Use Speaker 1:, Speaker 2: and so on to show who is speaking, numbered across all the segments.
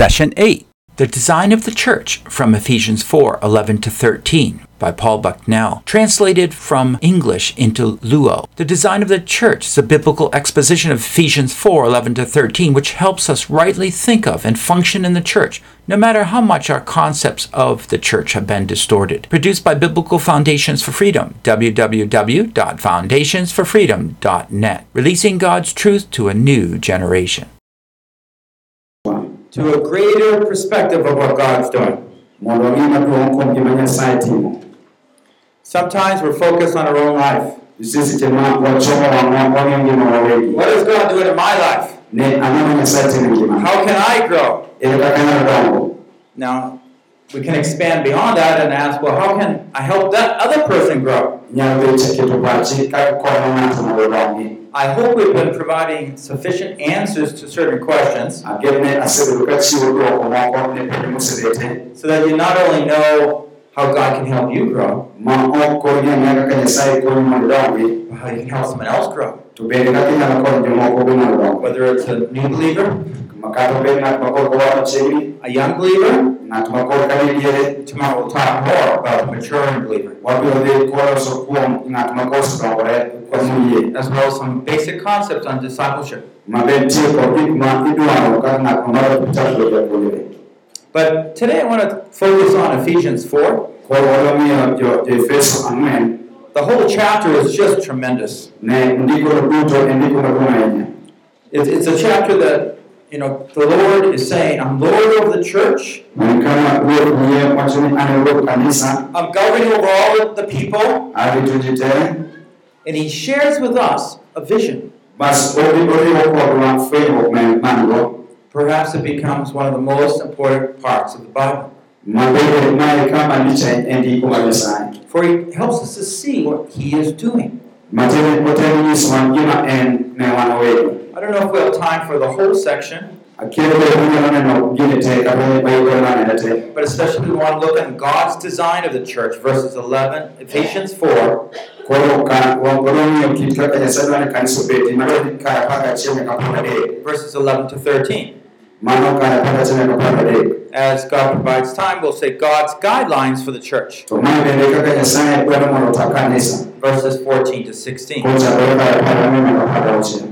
Speaker 1: Session 8 The Design of the Church from Ephesians 4 11 to 13 by Paul Bucknell, translated from English into Luo. The design of the church is a biblical exposition of Ephesians 4 11 to 13, which helps us rightly think of and function in the church, no matter how much our concepts of the church have been distorted. Produced by Biblical Foundations for Freedom, www.foundationsforfreedom.net, releasing God's truth to a new generation.
Speaker 2: To a greater perspective of what God's doing.
Speaker 3: mondo omi maduong' kuom gima nyasaye timo
Speaker 2: Sometimes we're focused on our own life.
Speaker 3: sisi tema wachomo wang'o wang'yo ngima wawegi
Speaker 2: What is God doing in my life?
Speaker 3: ne ang'o ma nyasaye timo ngima
Speaker 2: How can I grow?
Speaker 3: ere kaka nyalo dongo
Speaker 2: Now, we can expand beyond that and ask, well, how can I help that other person grow?
Speaker 3: nyalo bet keto pachi kaka konyo ng'ato mondo odongi
Speaker 2: I hope we've been providing sufficient answers to certain questions
Speaker 3: ageno ne asebedo kachiwo dwoko moko ne penjo mosebete
Speaker 2: so that you not only know how God can help you grow,
Speaker 3: ma ok koro ing'eyo kaka nyasaye konyi mondo idongi
Speaker 2: but how you can help someone else grow.
Speaker 3: to bende kaka inyalo konyo jomoko be mondo odongi
Speaker 2: Whether it's a new believer,
Speaker 3: ma kata obed ng'at ma koro kowa machiegni
Speaker 2: a young believer,
Speaker 3: ng'at ma koro ka ni diere
Speaker 2: tomorrow we'll talk more about a maturing believer,
Speaker 3: wabiro dhi koloso kuom ng'at ma koro osedongore kod moyie
Speaker 2: as well as some basic concepts on discipleship.
Speaker 3: maber tiyo kod gik ma idwaro kaka ng'at ma maro chako japuonjre
Speaker 2: But today I want to focus on Ephesians 4.
Speaker 3: koro wadwa miyo jo Efeso ang'wen
Speaker 2: The whole chapter is just tremendous.
Speaker 3: ne ndikono duto ndiko maduong' ahinya
Speaker 2: It's, it's a chapter that, you know, the Lord is saying, I'm Lord over the church,
Speaker 3: en kama ruoth yie wacho ni an ruoth kanisa
Speaker 2: I'm governing over all the people,
Speaker 3: arito ji te
Speaker 2: and He shares with us a vision.
Speaker 3: bas ori- oriwo kodwa fwenyruok ma en-
Speaker 2: Perhaps it becomes one of the most important parts of the Bible.
Speaker 3: mabende mae kama lich ndiko mar Nyasaye
Speaker 2: For He helps us to see what He is doing.
Speaker 3: Matene otemo nyisowa gima en ne wan wegi
Speaker 2: I don't know if we have time for the whole section,
Speaker 3: akia be unyalo neno gini te kata baibolo nanene te
Speaker 2: but especially we want to look at God's design of the church, verses 11, Ephesians 4,
Speaker 3: koro ka wadwa ng'iyo kit kaka Nyasaye dwaro ni kanisa obedi mano ni kar apar gachiel nyaka apar gadek
Speaker 2: verses 11 to 13.
Speaker 3: Mano kar apar gachiel nyaka apar gadek
Speaker 2: As God provides time, we'll say God's guidelines for the church,
Speaker 3: to mae bende kaka Nyasaye dwaro mondo ota kanisa
Speaker 2: verses 14 to 16.
Speaker 3: kochakore kar apar gang'wen nyaka apar gauchiel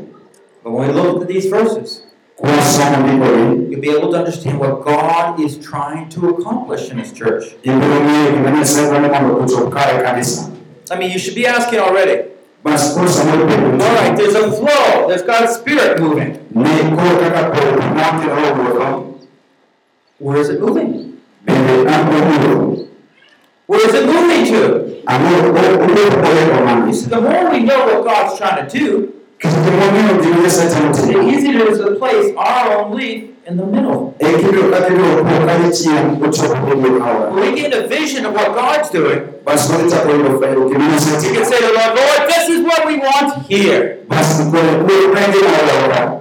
Speaker 2: But when we look at these verses, you'll be able to understand what God is trying to accomplish in His church.
Speaker 3: ibiro ng'eyo gima Nyasaye dwaro mondo ochop kare kanisa
Speaker 2: I mean, you should be asking already.
Speaker 3: Bas koro samoro bedo
Speaker 2: All right, there's a flow, there's God's Spirit moving.
Speaker 3: ne koro kaka polo makelo wuotho
Speaker 2: Where is it moving?
Speaker 3: bende an owuoro
Speaker 2: Where is it moving to?
Speaker 3: ang'o owuotho oweyo
Speaker 2: You
Speaker 3: magi
Speaker 2: see, the more we know what God's trying to do,
Speaker 3: kata gimong'eyo gima Nyasaye temo
Speaker 2: the easier it is to place our own leaf in the middle.
Speaker 3: kibiro kaka ibiro po kadichiel ochopo dier aora
Speaker 2: When we get a vision of what God's doing,
Speaker 3: bas koro ichako yudo fwenyo gima Nyasaye
Speaker 2: we can say to the Lord, Lord, this is what we want here.
Speaker 3: bas koro koro penjo aora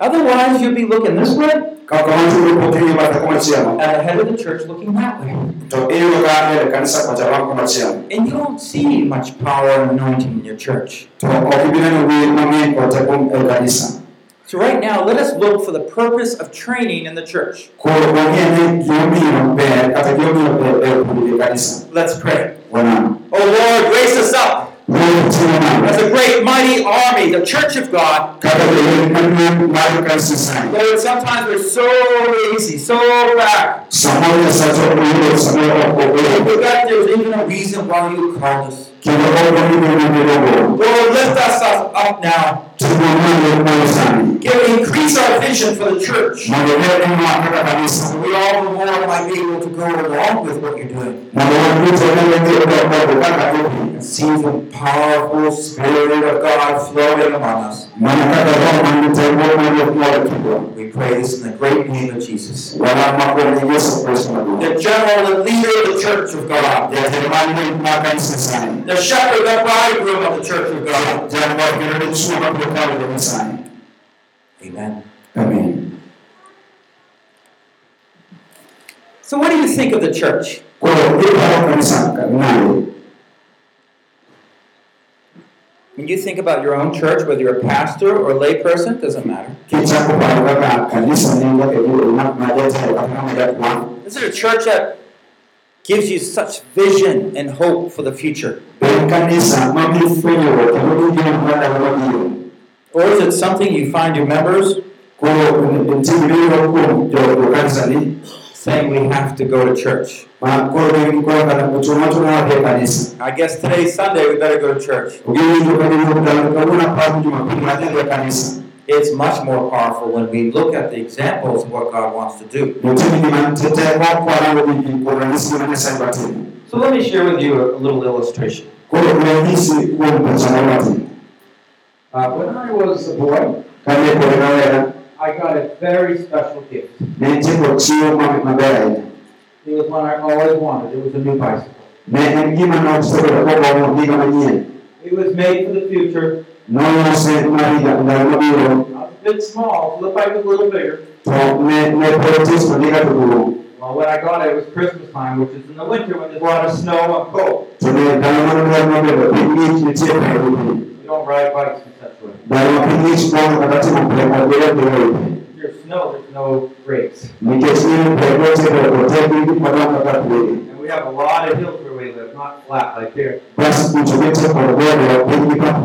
Speaker 2: Otherwise, you'll be looking this way,
Speaker 3: kaka wantiere poking'i bathe komachielo
Speaker 2: and the head of the church looking that way.
Speaker 3: to iyudo ka ere kanisa kocha wan komachielo
Speaker 2: And you don't see much power and anointing in your church. So, right now, let us look for the purpose of training in the church. Let's pray. Oh Lord, raise us up as a great, mighty army, the church of God. Lord, sometimes we're so lazy, so back. forgot there's even a reason why you called us. Lord, lift us up now. Give, increase our vision for the church. We all the more might be able to go along with what you're doing. And see the powerful Spirit of God flowing among us. We pray this in the great name of Jesus. The general and leader of the church of God. The shepherd, the bridegroom of the church of God.
Speaker 3: Jang'war kendo dichuo mabiro kawo jo Nyasaye
Speaker 2: Amen.
Speaker 3: amen
Speaker 2: So what do you think of the church?
Speaker 3: koro iparo kanisa nade
Speaker 4: When you think about your own church, whether you're a pastor or a layperson, doesn't matter.
Speaker 3: Is paro kaka kanisa ni kaka yudo ng'at ma jatelo kata ng'ama jakwan
Speaker 4: This is a church that gives you such vision and hope for the future. Or is it something you find your members
Speaker 3: koro nitie biro kuom jo jo kanisa ni
Speaker 4: saying we have to go to church?
Speaker 3: ma koro gin koro kata ochung' machuno wadhi kanisa
Speaker 4: I guess today's Sunday, we better go to church.
Speaker 3: Ugewinjo ka gin ndalo kawuono aparo jumapil madhi dhi kanisa
Speaker 4: It's much more powerful when we look at the examples of what God wants to do.
Speaker 3: nitie gima nitie teko kwarango gigi kuom ranyisi gima Nyasaye batimo
Speaker 4: So let me share with you a little illustration.
Speaker 2: Uh, when I was a boy,
Speaker 3: kane pod rawera
Speaker 2: I got a very special gift.
Speaker 3: ne nitie kod chiwo ma- maber ahinya
Speaker 2: It was one I always wanted. It was a new bicycle.
Speaker 3: ne en gima nosebedo kogombo giga manyien
Speaker 2: It was made for the future.
Speaker 3: nolose mar higa ndalo mabiro
Speaker 2: I was a bit small, looked like it was a little bigger.
Speaker 3: to ne ne pod otis to giga to duong'
Speaker 2: Well, when I got it, it was Christmas time, which is in the winter when there's a lot of snow and cold.
Speaker 3: To ne ndalo mane dwar mabedo piny ng'ich nitie pego gi
Speaker 2: don't ride bikes in such way.
Speaker 3: ndalo ma piny ng'ich mondo kata timo pek ok bedo pego e
Speaker 2: There's snow, there's no brakes.
Speaker 3: nikech in pek osebedo to tek gi gik madongo kaka pwede
Speaker 2: And we have a lot of hills where we live, not flat like here.
Speaker 3: bas kucho nitie kod gode piny gi papo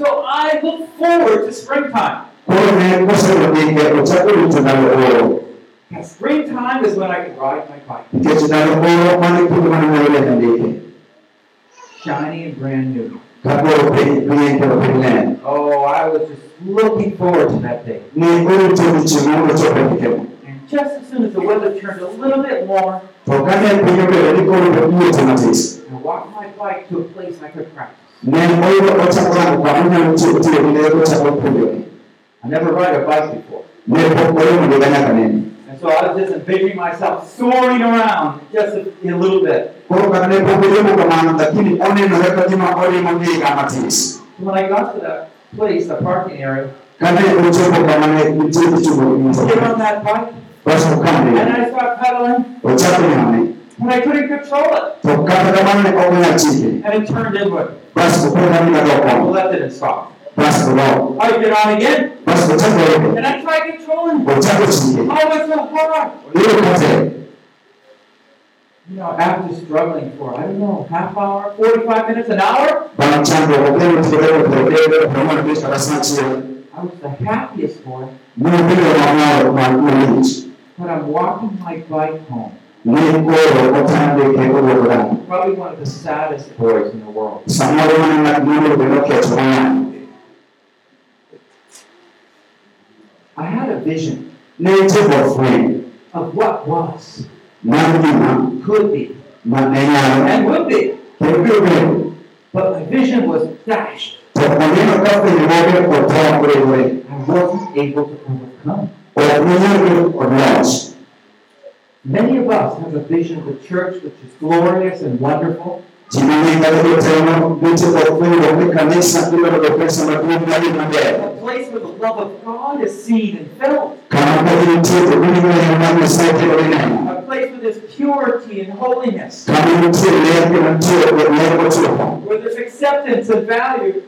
Speaker 2: So I look forward to springtime.
Speaker 3: koro ne kosebedo ike ochako rito ndalo oro
Speaker 2: And springtime is when I can ride my bike.
Speaker 3: nikech ndalo oro mane kuonde mane nyalo lendo ndike
Speaker 2: Shiny and brand new.
Speaker 3: Ka koro piny rieny kendo piny ler
Speaker 2: Oh, I was just looking forward to that day. And just as soon as the weather turned a little bit
Speaker 3: matis
Speaker 2: I walked my bike to a place I could practice. I never ride a bike before. So I was just envisioning myself soaring around just a, a little bit. when I got to that place, the parking area,
Speaker 3: kichungo
Speaker 2: get on that bike, and I start pedaling, and I couldn't control it. And it turned inward. I left it and stopped.
Speaker 3: Bas odok
Speaker 2: I get on again,
Speaker 3: bas ochako ringo
Speaker 2: and I try controlling
Speaker 3: chike
Speaker 2: Oh, it's so hard. You know, after struggling for, I don't know, half hour, 45 minutes, an hour,
Speaker 3: bang' chandruok okelo tiyo kod promono bet kata sa achiel
Speaker 2: I was the happiest boy.
Speaker 3: ne obedo mamor ma- malich
Speaker 2: But I'm walking my bike home.
Speaker 3: ne koro otande ke oduoko dala
Speaker 2: Probably one of the saddest boys in the world. I had a vision
Speaker 3: ne nitie kod fweny
Speaker 2: of what was, could be,
Speaker 3: ma ne nyalo
Speaker 2: and would be. But my vision was dashed.
Speaker 3: to oneno ka fwenyruoge kod tho oriwore
Speaker 2: I wasn't able to overcome.
Speaker 3: ok nonyal bedo kod loch
Speaker 2: Many of us have a vision of the church which is glorious and wonderful,
Speaker 3: ji mang'eny kata jotelo nitie kod fwenyruok ni kanisa ibedo kod pesa maduong' madhi maber
Speaker 2: a place love of God is seen and felt, a place where there's purity and holiness, where there's acceptance and value.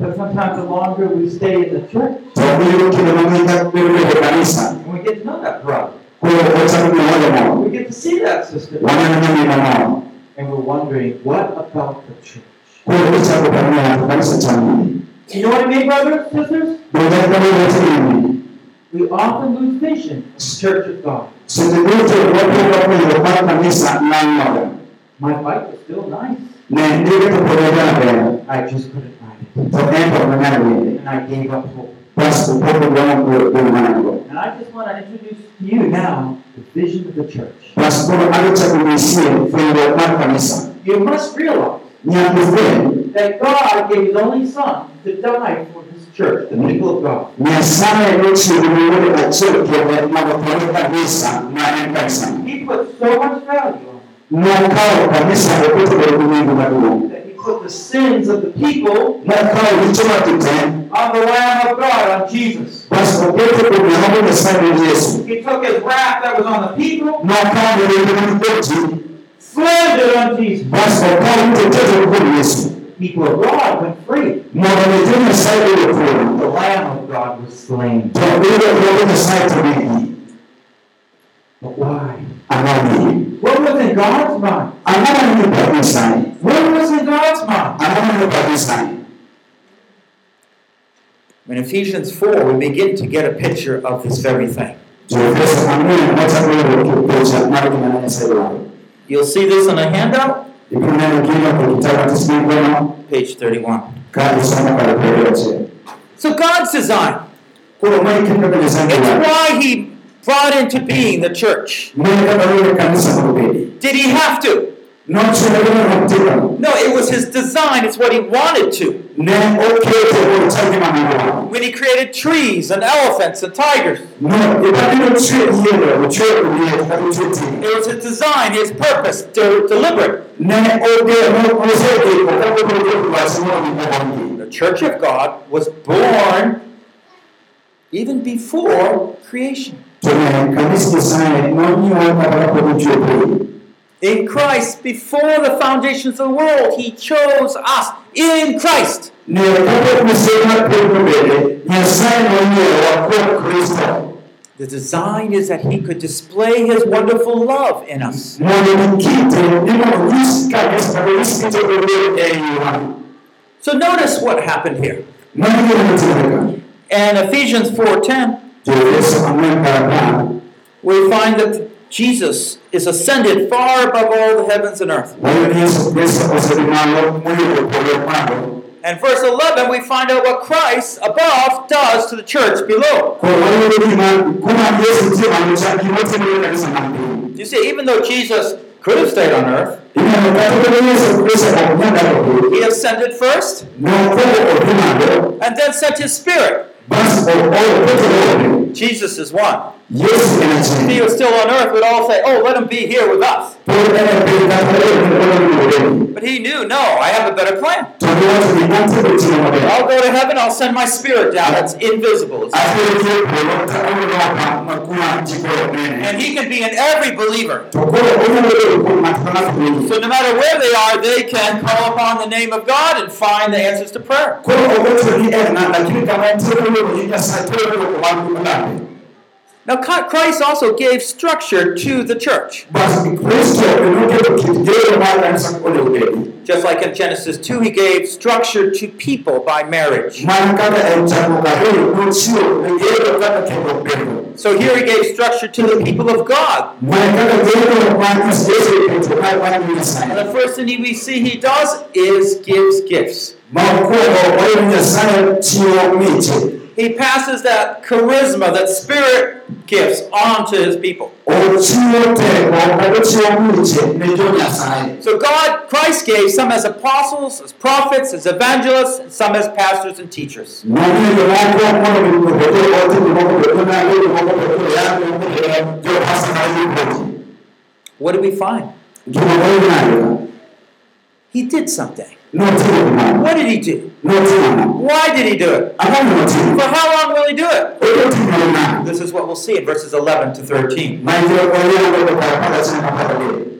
Speaker 2: But sometimes the longer we stay in the church, and we get to know that brother, we get to see that sister, and we're wondering, what about the church?
Speaker 3: Koro ichako paro ni ng'ato kanisa chamo
Speaker 2: You know what I mean, brothers and sisters?
Speaker 3: bende kama weche gini
Speaker 2: We often lose vision of the church of God.
Speaker 3: seche duto wapogo fwenyruok mar kanisa nan noga
Speaker 2: My bike was still nice.
Speaker 3: ne ndike to pod ojaber
Speaker 2: I just couldn't ride it.
Speaker 3: to en to nonyal wende
Speaker 2: And I gave up hope.
Speaker 3: bas opogo gamo kuom manango
Speaker 2: And I just want to introduce to you now the vision of the church.
Speaker 3: bas koro adwa chako nyisie fwenyruok mar kanisa
Speaker 2: You must realize
Speaker 3: nyaka ifweny
Speaker 2: that God gave His only Son to die for His church, the people of God.
Speaker 3: Nyasaye nochiwo ni wuode achiel kende mondo otho kanisa ma en kanisa
Speaker 2: He put so much value on
Speaker 3: nokawo kanisa oketo bedo gi nyingo maduong'
Speaker 2: it that He put the sins of the people
Speaker 3: nokawo richo mag ji te
Speaker 2: on the Lamb of God, on Jesus.
Speaker 3: bas oketo kuom Yehova Nyasaye gi Yesu
Speaker 2: He took His wrath that was on the people,
Speaker 3: basi wakawa mtetezi mkuu yesu
Speaker 5: People of God went free.
Speaker 3: mwagalete nyasaye
Speaker 5: The
Speaker 3: wekulu
Speaker 5: Lamb of God was slain.
Speaker 3: tobile kulogo nyasaye tobigi
Speaker 5: But why?
Speaker 3: ang'ani
Speaker 5: What was in God's mind?
Speaker 3: ang'ama ni pa nyasaye
Speaker 5: What was in God's mind?
Speaker 3: ang'ama ni pa nyasaye
Speaker 2: In Ephesians 4, we begin to get a picture of this very thing.
Speaker 3: Tuwefesa ang'wen wachakolo kipecha mar gima ne nyasaye dwaro
Speaker 2: You'll see this on a handout,
Speaker 3: ibiro neno gino kitabu
Speaker 2: page 31.
Speaker 3: ka isomo kar
Speaker 2: So God's design,
Speaker 3: koro mae kit kaka nyasaye
Speaker 2: it's why He brought into being the church.
Speaker 3: ne kaka rowere kanisa mondo obedi
Speaker 2: Did He have to?
Speaker 3: Nochuno gino notimo
Speaker 2: No, it was His design, it's what He wanted to.
Speaker 3: ne okete mondo chal gima nodwaro
Speaker 2: When He created trees and elephants and tigers,
Speaker 3: no ibabiro chwe yiende ochwe liet kata ochwe ting
Speaker 2: it was His design, His purpose, de- deliberate. The church of God was born even before creation.
Speaker 3: To ne kanisa nyasaye nonyuol kata kapok ochwe piny
Speaker 2: In Christ, before the foundations of the world, He chose us in Christ.
Speaker 3: ne kapok miseche mar piny nobede nyasaye nonyiewa kuom kristo
Speaker 2: The design is that He could display His wonderful love in us.
Speaker 3: mondo gikite ni mondo nyis kanisa kata nyis kite obed iwa
Speaker 2: So notice what happened here.
Speaker 3: mano gima notimore ka
Speaker 2: In Ephesians 4:10,
Speaker 3: Joefeso ang'wen kar
Speaker 2: we find that Jesus is ascended far above all the heavens and earth.
Speaker 3: wayudo ni Yesu Kristo osedhi malo moyudo polo malo
Speaker 2: And verse 11, we find out what Christ above does to the church below.
Speaker 3: koro wayudo gima kuma Yesu nitie malo cha gima otimore kanisa man piny
Speaker 2: You see, even though Jesus could have stayed on earth,
Speaker 3: ineno kata obedo ni Yesu Kristo ok nyal dak piny
Speaker 2: he ascended first
Speaker 3: nokwongo odhi malo
Speaker 2: and then sent his spirit.
Speaker 3: Basi ooro Petro ode
Speaker 2: Jesus is one.
Speaker 3: Yesu en
Speaker 2: If he was still on earth, we'd all say, Oh, let him be here with us. But he knew, no, I have a better plan. I'll go to heaven, I'll send my spirit down. It's invisible. And he can be in every believer. So no matter where they are, they can call upon the name of God and find the answers to prayer. Now, Christ also gave structure to the church.
Speaker 3: basi Kristo enoketo kit gedo mar kanisa onego bedi
Speaker 2: Just like in Genesis 2, he gave structure to people by marriage.
Speaker 3: mana kaka en chakruok ariyo nochiwo ne gedo kaka kendo bedo
Speaker 2: So here he gave structure to the people of God.
Speaker 3: mana kaka gedo mar Yesu oketo mar mar
Speaker 2: And the first thing we see he does is gives gifts. He passes that charisma, that spirit gifts on to his people. So God, Christ gave some as apostles, as prophets, as evangelists, and some as pastors and teachers. What do we find?
Speaker 3: Gima wayudo nade
Speaker 2: He did something. What did he do? Why did he do it? For how long will he do it? This is what we'll see in verses 11 to 13.
Speaker 3: Maitiro oyango to kar apar gachiel nyaka apar gaboro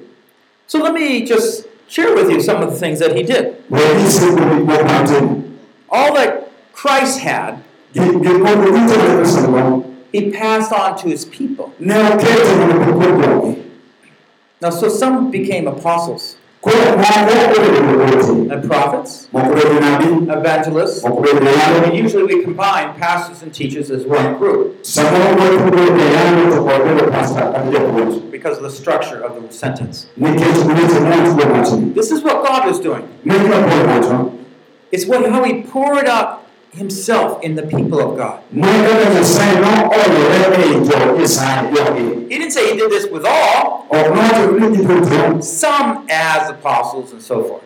Speaker 2: So let me just share with you some of the things that he did.
Speaker 3: wanyisi kuom gik moko manotimo
Speaker 2: All that Christ had,
Speaker 3: Gik- gik moko duto ne Kristo nigo
Speaker 2: he passed on to his people.
Speaker 3: ne oketo mondo obed kuom jogi
Speaker 2: Now, so some became apostles
Speaker 3: koro moko obedo joote
Speaker 2: and prophets, evangelists.
Speaker 3: moko bedo joyango
Speaker 2: And usually we combine pastors and teachers as one group
Speaker 3: samoro moko bedo joyango to kod bedo pasta kata japuonj
Speaker 2: because of the structure of the sentence.
Speaker 3: nikech weche motugo wachni
Speaker 2: This is what God was doing.
Speaker 3: ne gima Paul wacho
Speaker 2: It's what, how he poured out himself in the people of God. He didn't say he did this with all, some as apostles and so forth.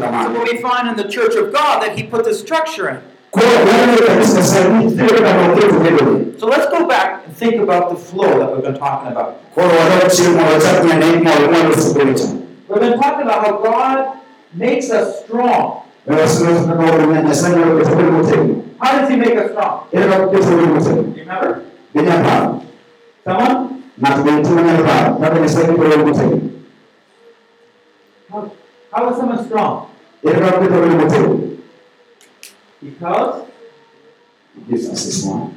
Speaker 3: kamano
Speaker 2: What we find in the church of God that he put the structure in. So let's go back and think about the flow that we've been talking about.
Speaker 5: We've been talking about how God makes us strong.
Speaker 3: Wawasiliana kaka wale Nyasaye nyalo keto bedo motegno
Speaker 5: How does He make us strong?
Speaker 3: ere kaka oketo bedo motegno
Speaker 5: You remember?
Speaker 3: Ginya paro
Speaker 5: Someone?
Speaker 3: ng'ato bende timo nyalo paro kaka nyasaye gibiro motegno
Speaker 2: How, how is someone strong?
Speaker 3: ere kaka Petro bedo motegno
Speaker 2: Because
Speaker 3: Jesus is one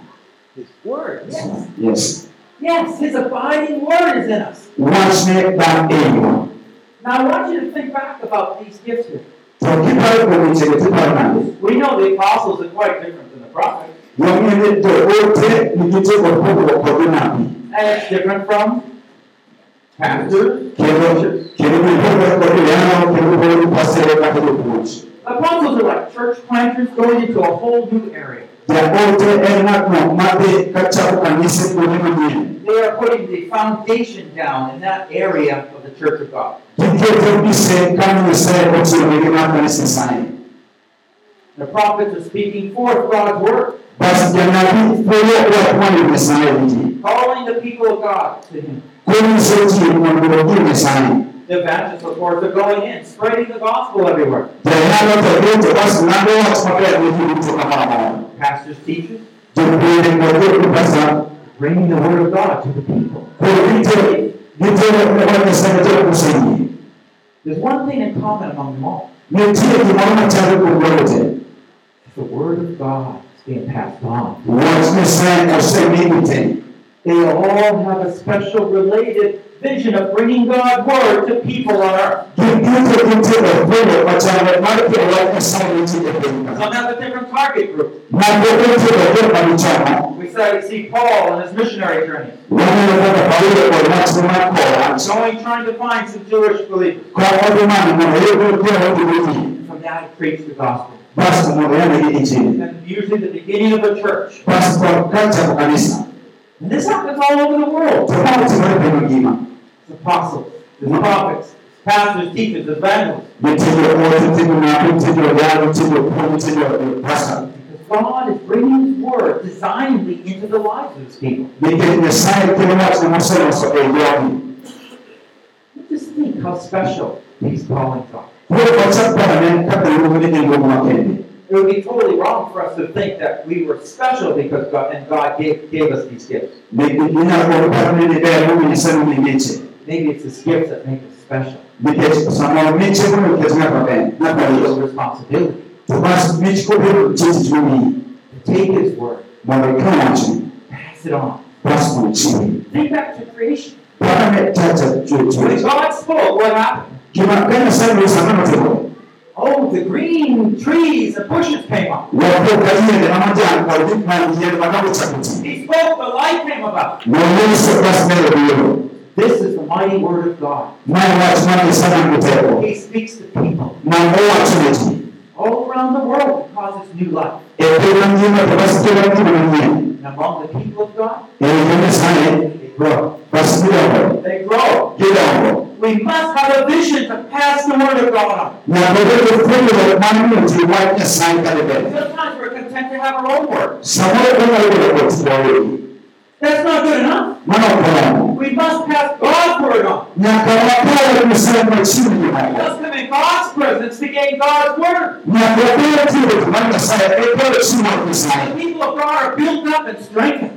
Speaker 2: His Word. Yes.
Speaker 3: yes
Speaker 2: Yes, His abiding Word is in us.
Speaker 3: wachne dak eiwa
Speaker 2: Now I want you to think back about these gifts here.
Speaker 3: to kiparo kuom wechego
Speaker 2: We know the apostles are quite different than the prophets,
Speaker 3: wang'eyo ni to ote nigi tiego pogruok kod jonabi
Speaker 2: and it's different from pastors.
Speaker 3: kendo kendo gipogore kod joyalo kendo gipogore gi pasere kata jopuonj
Speaker 2: Apostles are like church planters going into a whole new area.
Speaker 3: Jaote en ng'atno madhi kachako kanise kuonde manyien
Speaker 2: They are putting the foundation down in that area of the church of God.
Speaker 3: giketo mise kama nyasaye ochiwonegi mar kanisa nyasaye
Speaker 2: The prophets are speaking forth God's word,
Speaker 3: bas janabi fuolo wach mar nyasaye gi ji
Speaker 2: calling the people of God to Him.
Speaker 3: Konyiso ji mondo
Speaker 2: The evangelists, of course, are going in, spreading the gospel everywhere.
Speaker 3: janyalo to dhi to bas ng'ado wach maber ne ji duto kamoro amora
Speaker 2: Pastors, teachers,
Speaker 3: jopuonje kod jopasa
Speaker 2: bringing the word of God to the people.
Speaker 3: kod gitero gitero wach nyasaye to oseyie
Speaker 2: There's one thing in common among them all.
Speaker 3: nitie gimoro machalo kuom jogo te
Speaker 2: The word of God is being passed on.
Speaker 3: Wach nyasaye osemigi te
Speaker 2: They all have a special related vision of bringing God's word to people on earth.
Speaker 3: gin duto gitero fuolo machalre mar kelo wach nyasaye ne ji piny ka
Speaker 2: Some have a different target group.
Speaker 3: We gichamo
Speaker 2: We see Paul and his missionary journey.
Speaker 3: waneno kaka Paulo kod wachne mar kowa
Speaker 2: going trying to find some Jewish believers.
Speaker 3: ka odhi manyo mondo oyud joma obiro ji
Speaker 2: From that, he preached the gospel. And usually the beginning of a church.
Speaker 3: Bas kod kachako kanisa
Speaker 2: And this happens all over the world.
Speaker 3: to ma otimore piny
Speaker 2: The apostles, the prophets, pastors, teachers, evangelists.
Speaker 3: nitie joote nitie jonabi nitie joyalo nitie jopuonj nitie jopasta
Speaker 2: Because God is bringing His word designedly into the lives of His people.
Speaker 3: nikech nyasaye kelo wachne moseloso jogi
Speaker 2: Just think how special these callings are.
Speaker 3: Koro wachak parane kaka iluongo ni nengo makende
Speaker 2: It would be totally wrong for us to think that we were special because God and God gave, gave us these gifts.
Speaker 3: inyalo oro paro ni ni ber mondo nyasaye omi miche
Speaker 2: Maybe it's His gifts that make us special.
Speaker 3: nikech samoro miche mondo oket ng'ato ber ng'ato
Speaker 2: It's a responsibility
Speaker 3: to bas mich kobiro nitie tich momiyi
Speaker 2: to take His word,
Speaker 3: mondo ikaw wachne
Speaker 2: pass it on.
Speaker 3: bas mondo ichiwe
Speaker 2: Think back to creation. When God spoke, what happened? Oh, the green trees and bushes came up.
Speaker 3: wapo ka yiende mamajan kod gik ma yiende madongo chako ti
Speaker 2: He spoke, the light came about.
Speaker 3: noloso bas mbele biro
Speaker 2: This is the mighty word of God.
Speaker 3: mae wach mar nyasaye man gi teko
Speaker 2: He speaks to people
Speaker 3: ma owacho ne ji
Speaker 2: all around the world causes new life.
Speaker 3: piny mangima to bas kelo ngima manyien
Speaker 2: And among the people of God,
Speaker 3: nyasaye
Speaker 2: they grow. They grow. We must have a vision to pass the word of God on.
Speaker 3: nyaka bedo puonjruok mar miyo ji wach nyasaye kade ber
Speaker 2: Sometimes we're content to have our own word.
Speaker 3: samoro onyalo bedo kot wawegi
Speaker 2: That's not good enough.
Speaker 3: mano ok oromo
Speaker 2: We must pass God's word on.
Speaker 3: nyaka wakaw nyasaye machiegni
Speaker 2: We must come in God's presence to gain God's word.
Speaker 3: nyaka wabed tiyo mar nyasaye kelo chiwo mar
Speaker 2: The people of God are built up and strengthened.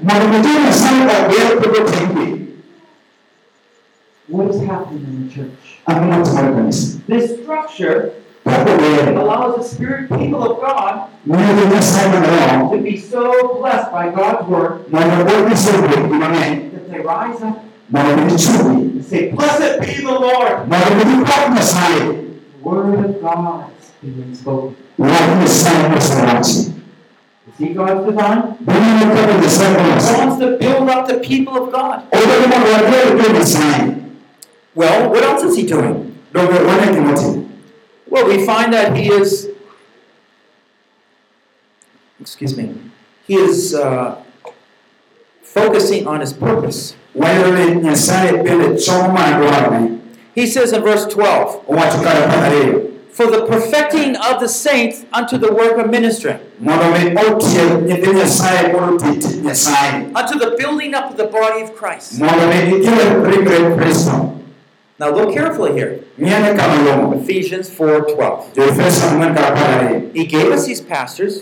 Speaker 2: What is happening in the church?
Speaker 3: ang'o matimore kanisa
Speaker 2: This structure allows the spirit people of God
Speaker 3: miyo jo nyasaye man roho
Speaker 2: to be so blessed by God's word
Speaker 3: mondo god nyasaye obed gi mang'eny
Speaker 2: that they rise up
Speaker 3: mondo mi gichungi
Speaker 2: and say, Blessed be the Lord.
Speaker 3: mondo mi gipak nyasaye
Speaker 2: The word of God is being spoken.
Speaker 3: wach nyasaye mosewachi
Speaker 2: You see God's design?
Speaker 3: bineno kaka nyasaye
Speaker 2: He wants to build up the people of God.
Speaker 4: Well, what else is he doing?
Speaker 3: donge wane gimotimo
Speaker 4: Well, we find that he is, excuse me, he is uh, focusing on his purpose.
Speaker 3: wayudo ni nyasaye bende chomo mana dwarone
Speaker 4: He says in verse 12,
Speaker 3: owacho kar apar ariyo
Speaker 4: For the perfecting of the saints unto the work of ministry,
Speaker 3: mondo mi otieg nyithind nyasaye mondo oti tich nyasaye
Speaker 4: unto the building up of the body of Christ. Now look carefully here.
Speaker 3: ng'iyane kama luongo
Speaker 4: Ephesians 4:12.
Speaker 3: jo-efeso ang'wen kar apar ariyo
Speaker 4: He gave us these pastors,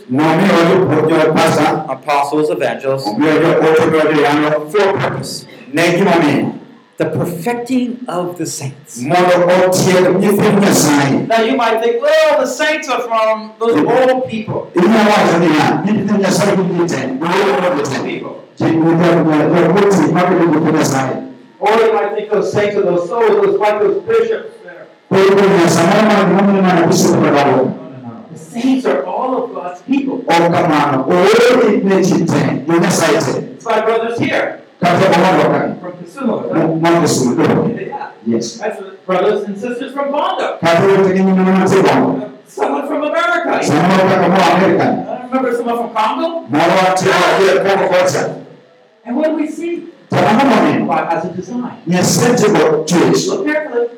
Speaker 4: apostles, evangelists,
Speaker 3: omiyo joote omiyo joyango
Speaker 4: for a purpose.
Speaker 3: ne gima omiyo
Speaker 2: The perfecting of the saints.
Speaker 3: mondo otieg nyithind Nyasaye.
Speaker 2: Now you might think, well, the saints are from those old people.
Speaker 3: Inyalo wacho niya, nyithind Nyasaye gin ji te, jowuoyo ji te.
Speaker 2: people.
Speaker 3: Ji jomoti mabedo nyithind Nyasaye.
Speaker 2: Or you might think those saints are those souls, those like those bishops there. The saints are all of God's people.
Speaker 3: Ok kamano, oore ne ji te, jo Nyasaye te.
Speaker 2: It's my brothers here from Kisumu.
Speaker 3: mondo sudo.
Speaker 2: Yeah.
Speaker 3: Yes.
Speaker 2: That's brothers and sisters from Bondo.
Speaker 3: Gi nyimine mantie
Speaker 2: Someone from America. I remember someone from Congo.
Speaker 3: Moro atiyo adier Kongo kocha.
Speaker 2: And what do we see?
Speaker 3: To?
Speaker 2: God has a design.
Speaker 3: Nyasaye go chwech.
Speaker 2: Look carefully.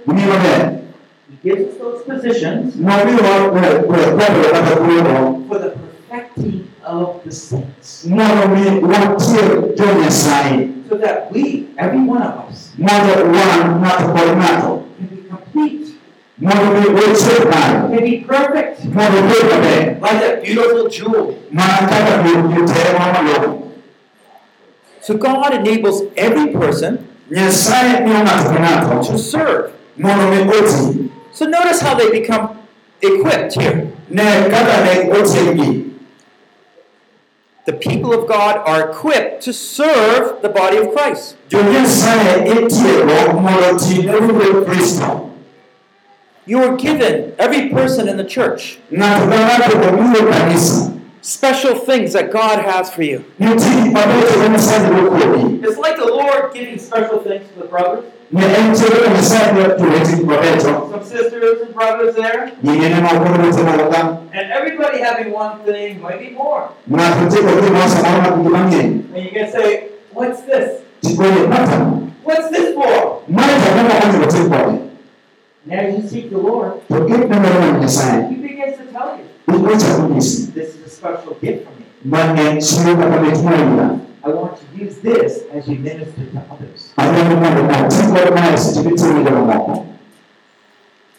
Speaker 2: He gives us those positions
Speaker 3: Nomiyo kwero kata kuono
Speaker 2: for the perfecting of the saints.
Speaker 3: mondo mi watieg jo Nyasaye.
Speaker 2: So that we, every one of us,
Speaker 3: Mondo wan ng'ato kod ng'ato.
Speaker 2: can be complete,
Speaker 3: Mondo mi wachop kare.
Speaker 2: can be perfect.
Speaker 3: Mondo obed maber.
Speaker 2: Like that beautiful jewel. So God enables every person to serve. So notice how they become equipped here. The people of God are equipped to serve the body of Christ. You are given, every person in the church,
Speaker 3: Ng'ato ka ng'ato omiyo kanisa.
Speaker 2: special things that God has for you.
Speaker 3: Nitie gik mabeyo ma Nyasaye nigo kuomi.
Speaker 2: It's like the Lord giving special things to the brothers.
Speaker 3: Ne en chenro ma Nyasaye miyo jowete gik mabecho.
Speaker 2: Some sisters and brothers there.
Speaker 3: Nyingine moko jowete moko ka.
Speaker 2: And everybody having one thing, maybe more.
Speaker 3: Ng'ato tiego gimoro samoro mag.
Speaker 2: And you can say, What's this? What's this for?
Speaker 3: Mae to ang'o ma onego tim kode?
Speaker 2: And as you seek the Lord,
Speaker 3: To gik nemoro mag Nyasaye.
Speaker 2: He begins to tell you,
Speaker 3: Ibochako nyisi.
Speaker 2: This is a special gift from me.
Speaker 3: Ma en chiwo kaka mit moyuda.
Speaker 2: I want to use this as you minister to others.
Speaker 3: Adwaro mondo ati kod mae seche mitimo ne jomoko.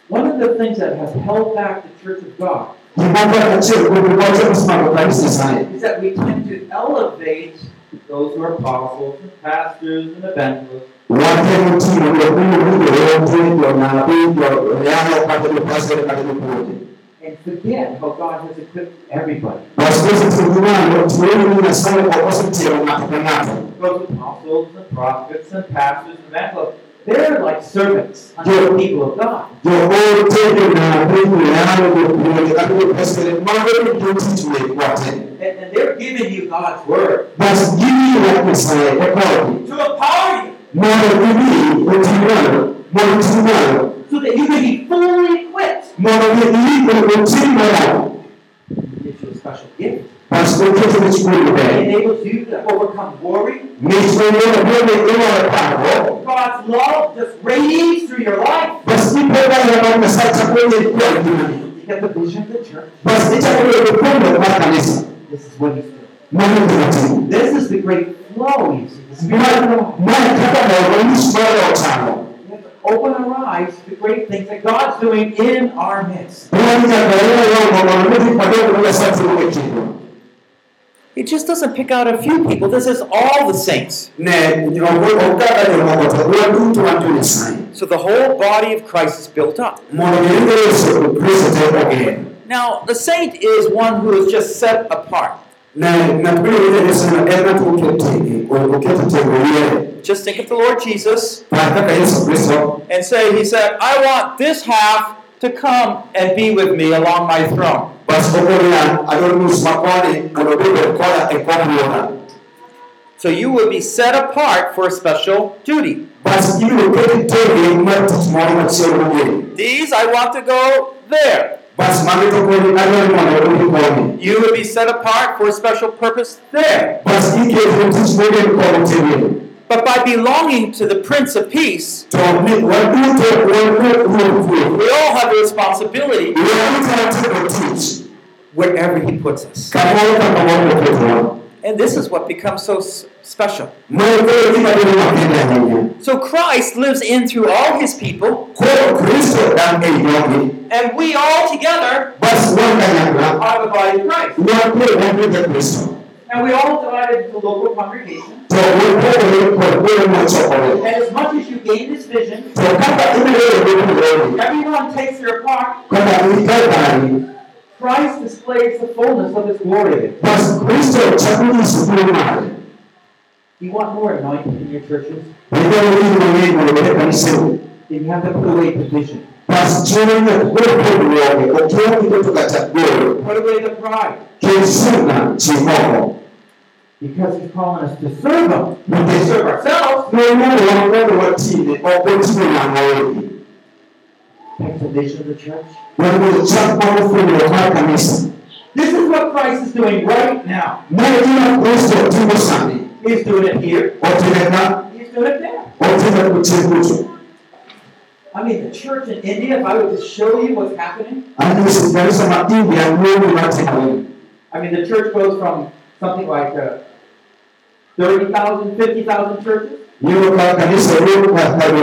Speaker 2: One of the things that has held back the Church of God
Speaker 3: Gimoro achiel kuom gimoche mosemako kanisa Nyasaye.
Speaker 2: is that we tend to elevate those who are apostles and pastors and evangelists
Speaker 3: Watemo ting'o jok miluongo ni joote, jonabi, joyalo kata jopastor kata jopuonje.
Speaker 2: And forget how God has equipped everybody.
Speaker 3: Wasikose ting'o tiwero ni Nyasaye ok osetiego ng'ato ka ng'ato.
Speaker 2: Those apostles and prophets and pastors and evangelists, they're like servants under the people of God.
Speaker 3: Joote, jonabi, joyalo, jopuonje kata jopastor mago ni jotich wate.
Speaker 2: And, and they're giving you God's word
Speaker 3: Bas gimiyo wach Nyasaye kodgi.
Speaker 2: to empower you
Speaker 3: Mondo gibi oti malo, mondo oti malo,
Speaker 2: so that you can be fully
Speaker 3: mondo giikre oti malo.
Speaker 2: He gives you a special gift.
Speaker 3: Bas oketo ni chikuri
Speaker 2: He enables you to overcome worry.
Speaker 3: Mich manyalo bende inyalo paro,
Speaker 2: God's love just radiates through your life.
Speaker 3: bas ibedo ayano Nyasaye chako yie kuom ngimani.
Speaker 2: You get the vision of the church.
Speaker 3: Bas ichako yudo puonjruok mar kanisa.
Speaker 2: This is what he's doing.
Speaker 3: Mano gima timo.
Speaker 2: This is the great flow you see. Open our eyes to the great things that God's doing in our midst.
Speaker 3: Pwani nyaka wewe mondo nidhi madogo ma Nyasaye timo kindwa.
Speaker 2: He just doesn't pick out a few people. This is all the saints.
Speaker 3: Ne okaka jomoko to waduto wan jo-Nyasaye.
Speaker 2: So the whole body of Christ is built up.
Speaker 3: Mondo giring Yesu Kristo te ogen.
Speaker 2: Now, the saint is one who is just set apart.
Speaker 3: Ne ng'at miluongo ni Yesu en ng'at moket oketo tego yiere.
Speaker 2: Just think of the Lord Jesus
Speaker 3: Par kaka Yesu Kristo
Speaker 2: and say, He said, I want this half to come and be with me along my throne.
Speaker 3: bas okoria adwaro nus ma koni mondo obed koda kom wuora.
Speaker 2: So you will be set apart for a special duty.
Speaker 3: Bas ibiro keti tenge mar tich moro machielo mogik.
Speaker 2: These I want to go there.
Speaker 3: Bas magi to kodi adwaro ni mondo odhi koni.
Speaker 2: You will be set apart for a special purpose there.
Speaker 3: Bas iketo tich mogen kod tenge.
Speaker 2: But by belonging to the Prince of Peace,
Speaker 3: To ni waduto wan ruoth kwe.
Speaker 2: we all have a responsibility
Speaker 3: Waduto watimo tich
Speaker 2: wherever He puts us.
Speaker 3: Kamoro ka kamoro moketwa.
Speaker 2: And this is what becomes so special.
Speaker 3: Mae koro gima bedo makende ahinya.
Speaker 2: So Christ lives in through all His people,
Speaker 3: Koro Kristo dak ei jogi.
Speaker 2: and we all together are the body of Christ.
Speaker 3: wan koro wan ruodh Kristo.
Speaker 2: And we all divided into local congregations.
Speaker 3: to wepere kod were mochokore
Speaker 2: And as much as you gain this vision,
Speaker 3: to kaka imeweyo gopogore
Speaker 2: everyone takes their part.
Speaker 3: Kaka ikae pari
Speaker 2: Christ displays the fullness of his glory.
Speaker 3: basi kristo chako nyiso duong'
Speaker 2: You want more anointing in your churches?
Speaker 3: idwaro gino mang'eny mondo obed e kaniseu
Speaker 2: Then you have to put away division.
Speaker 3: basi chuno nyaka gol pogruoge okia giketo kata gol
Speaker 2: Put away the pride.
Speaker 3: ket sunga ji moko
Speaker 2: Because he's calling us to serve him. We
Speaker 3: nikech
Speaker 2: serve ourselves.
Speaker 3: nomondo wan mondo watine ok oting'o ng'amoegi
Speaker 2: That's the vision of the church.
Speaker 3: Wan mondo chak mar fwenyruok mar kanisa
Speaker 2: This is what Christ is doing right now.
Speaker 3: gima kristo timo sani
Speaker 2: He's doing it here. He's doing it there.
Speaker 3: otime kutie kucho
Speaker 2: I mean, the church in India, if I were to show you what's happening,
Speaker 3: anyisi kanisa ma india luongo matimore
Speaker 2: I mean, the church goes from something like uh, 30,000, 50,000 churches
Speaker 3: kanisa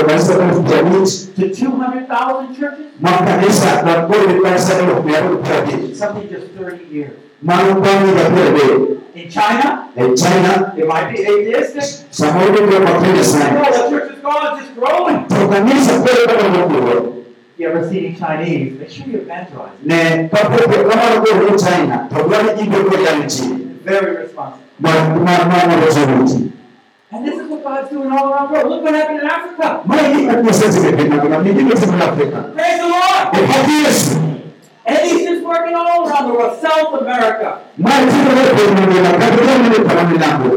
Speaker 3: kanisa elfu piero abich
Speaker 2: to 200,000 churches.
Speaker 3: ma kanisa mabor gi kanisa elfu mia aboro piero abich
Speaker 2: Something just 30 years.
Speaker 3: mano bang' higa piero adek
Speaker 2: In China,
Speaker 3: in china
Speaker 2: it might be atheistic.
Speaker 3: samoro gibiro ok
Speaker 2: No,
Speaker 3: nyasaye
Speaker 2: the church is gone, it's just growing.
Speaker 3: kanisa pod kaka mopuro
Speaker 2: You ever see any Chinese? Make sure you evangelize.
Speaker 3: ne kapok kamano golo china to dwani ibiro kodani ji
Speaker 2: Very responsible.
Speaker 3: mamoro ji
Speaker 2: And this is what God's doing all around the world. Look what happened in Africa.
Speaker 3: mae gik ma osetimo piny mangima ni gima otimore Afrika
Speaker 2: Praise the Lord. And he's just working all around the world. South America.
Speaker 3: mae timore piny mangima kata jomane pala milambo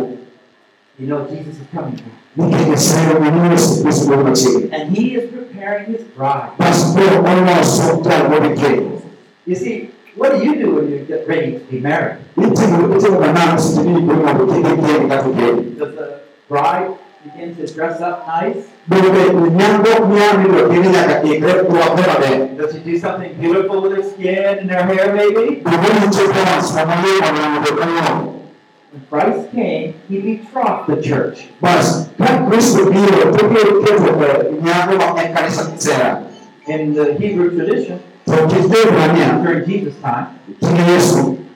Speaker 2: You know Jesus is coming back.
Speaker 3: nikech Nyasaye omiyo Yesu Kristo duogo machiegni
Speaker 2: And he is preparing his bride.
Speaker 3: bas koro oloso jal mobikelo
Speaker 2: You see, what do you do when you get ready to be married?
Speaker 3: itimo itimo manamo seche miyikori mondo kik ikend kata ikend
Speaker 2: Does the bride begin to dress up nice?
Speaker 3: bende nyako miya mido kendo nyaka ikre rwakre maber
Speaker 2: Does she do something beautiful with her skin and her hair, maybe?
Speaker 3: Bende nitie dance mamalong'o mondo kanyono
Speaker 2: When Christ came, he betrothed the church.
Speaker 3: bas ka Kristo biro to biro keto e nyako ma en kanisa sera
Speaker 2: In the Hebrew tradition,
Speaker 3: to kit Ibrania
Speaker 2: during Jesus' time,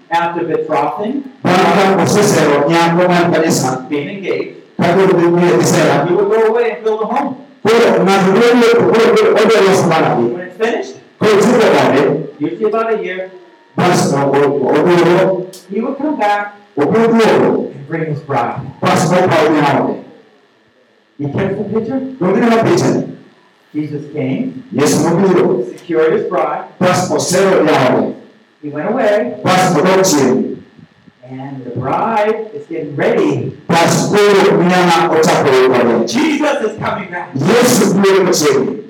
Speaker 2: after betrothing,
Speaker 3: bang' ka osesero nyako mar kanisa
Speaker 2: being engaged,
Speaker 3: ka koro dhi miye gi sera
Speaker 2: he would go away and build a home. When it's finished, usually about a year, he would come back and bring his bride. You catch the picture? Jesus came, secured his bride, he went away, and the bride is getting ready.
Speaker 3: bas koro nyama ochako ikore
Speaker 2: Jesus is coming back.
Speaker 3: Yesu biro machiegni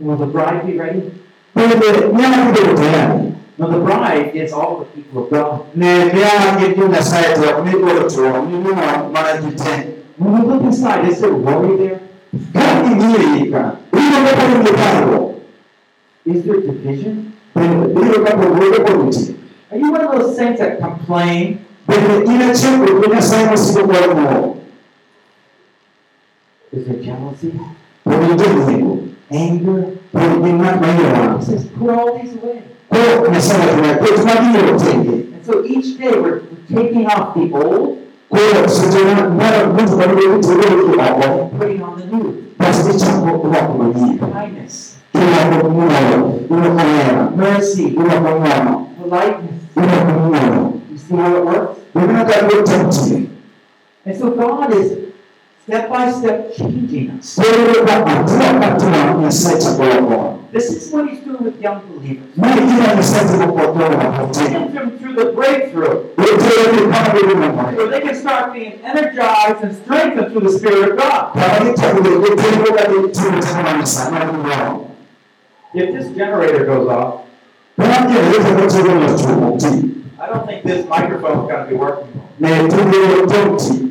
Speaker 2: Will the bride be ready?
Speaker 3: bende nyama bedo tayari
Speaker 2: No, the bride is all the people of God.
Speaker 3: ne miya gin jo Nyasaye to ok ni dwaro chuo ni mino mana ji te
Speaker 2: When we look inside, is there worry there?
Speaker 3: ka ing'iyo iyi ka biro ka paro ni parruok
Speaker 2: Is there division?
Speaker 3: Bende biro ka pogruok pod nitie
Speaker 2: Are you one of those saints that complain?
Speaker 3: bende in achiel kuom Nyasaye mosiko kwayo mo
Speaker 2: Is there jealousy?
Speaker 3: pod nitie ng'ingo
Speaker 2: Anger?
Speaker 3: pod gin ng'at ma iye
Speaker 2: He says, put all these away.
Speaker 3: koro Nyasaye wacho ket mabiro tenge
Speaker 2: And so each day we're taking off the old
Speaker 3: koro seche ma mara vitu mabiro tiyo gi oko
Speaker 2: and putting on the new.
Speaker 3: bas ichako rwako manyien
Speaker 2: Kindness,
Speaker 3: irwako ng'uono irwako
Speaker 2: mercy,
Speaker 3: irwako ng'uono
Speaker 2: politeness.
Speaker 3: irwako ng'uono
Speaker 2: You see how it works?
Speaker 3: Biblia kama temtie
Speaker 2: And so God is step by step changing us.
Speaker 3: Wewe kwa hatua hatua Nyasaye chakula
Speaker 2: This is what He's doing with young believers.
Speaker 3: Mali kila Nyasaye tukokotoa na hatia
Speaker 2: Taking them through the breakthrough
Speaker 3: Wewe ni kama vile mwana
Speaker 2: so they can start being energized and strengthened through the Spirit of God.
Speaker 3: Kama ni chakula wewe kwa ni timu tena na sana na
Speaker 2: If this generator goes off,
Speaker 3: Kama ni wewe kwa chakula na chuo
Speaker 2: I don't think this microphone is going to be working.
Speaker 3: Na tuwe temti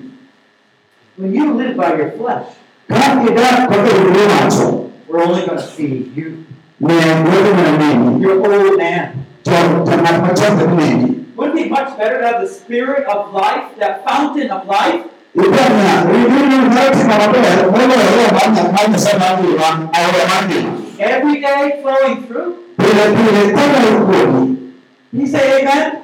Speaker 2: When you live by your flesh,
Speaker 3: Kama ni da kwa vile macho
Speaker 2: we're only going to see you,
Speaker 3: Ni wewe na mimi
Speaker 2: your old man.
Speaker 3: Cho tana macho nini
Speaker 2: Wouldn't it be much better to have the Spirit of life, that fountain of life,
Speaker 3: Ipana, ribini mzati na mabaya, mwana wa mwana mwana sana ndio awe mwana.
Speaker 2: every day flowing through?
Speaker 3: Bila bila kama ukoni,
Speaker 2: Can amen?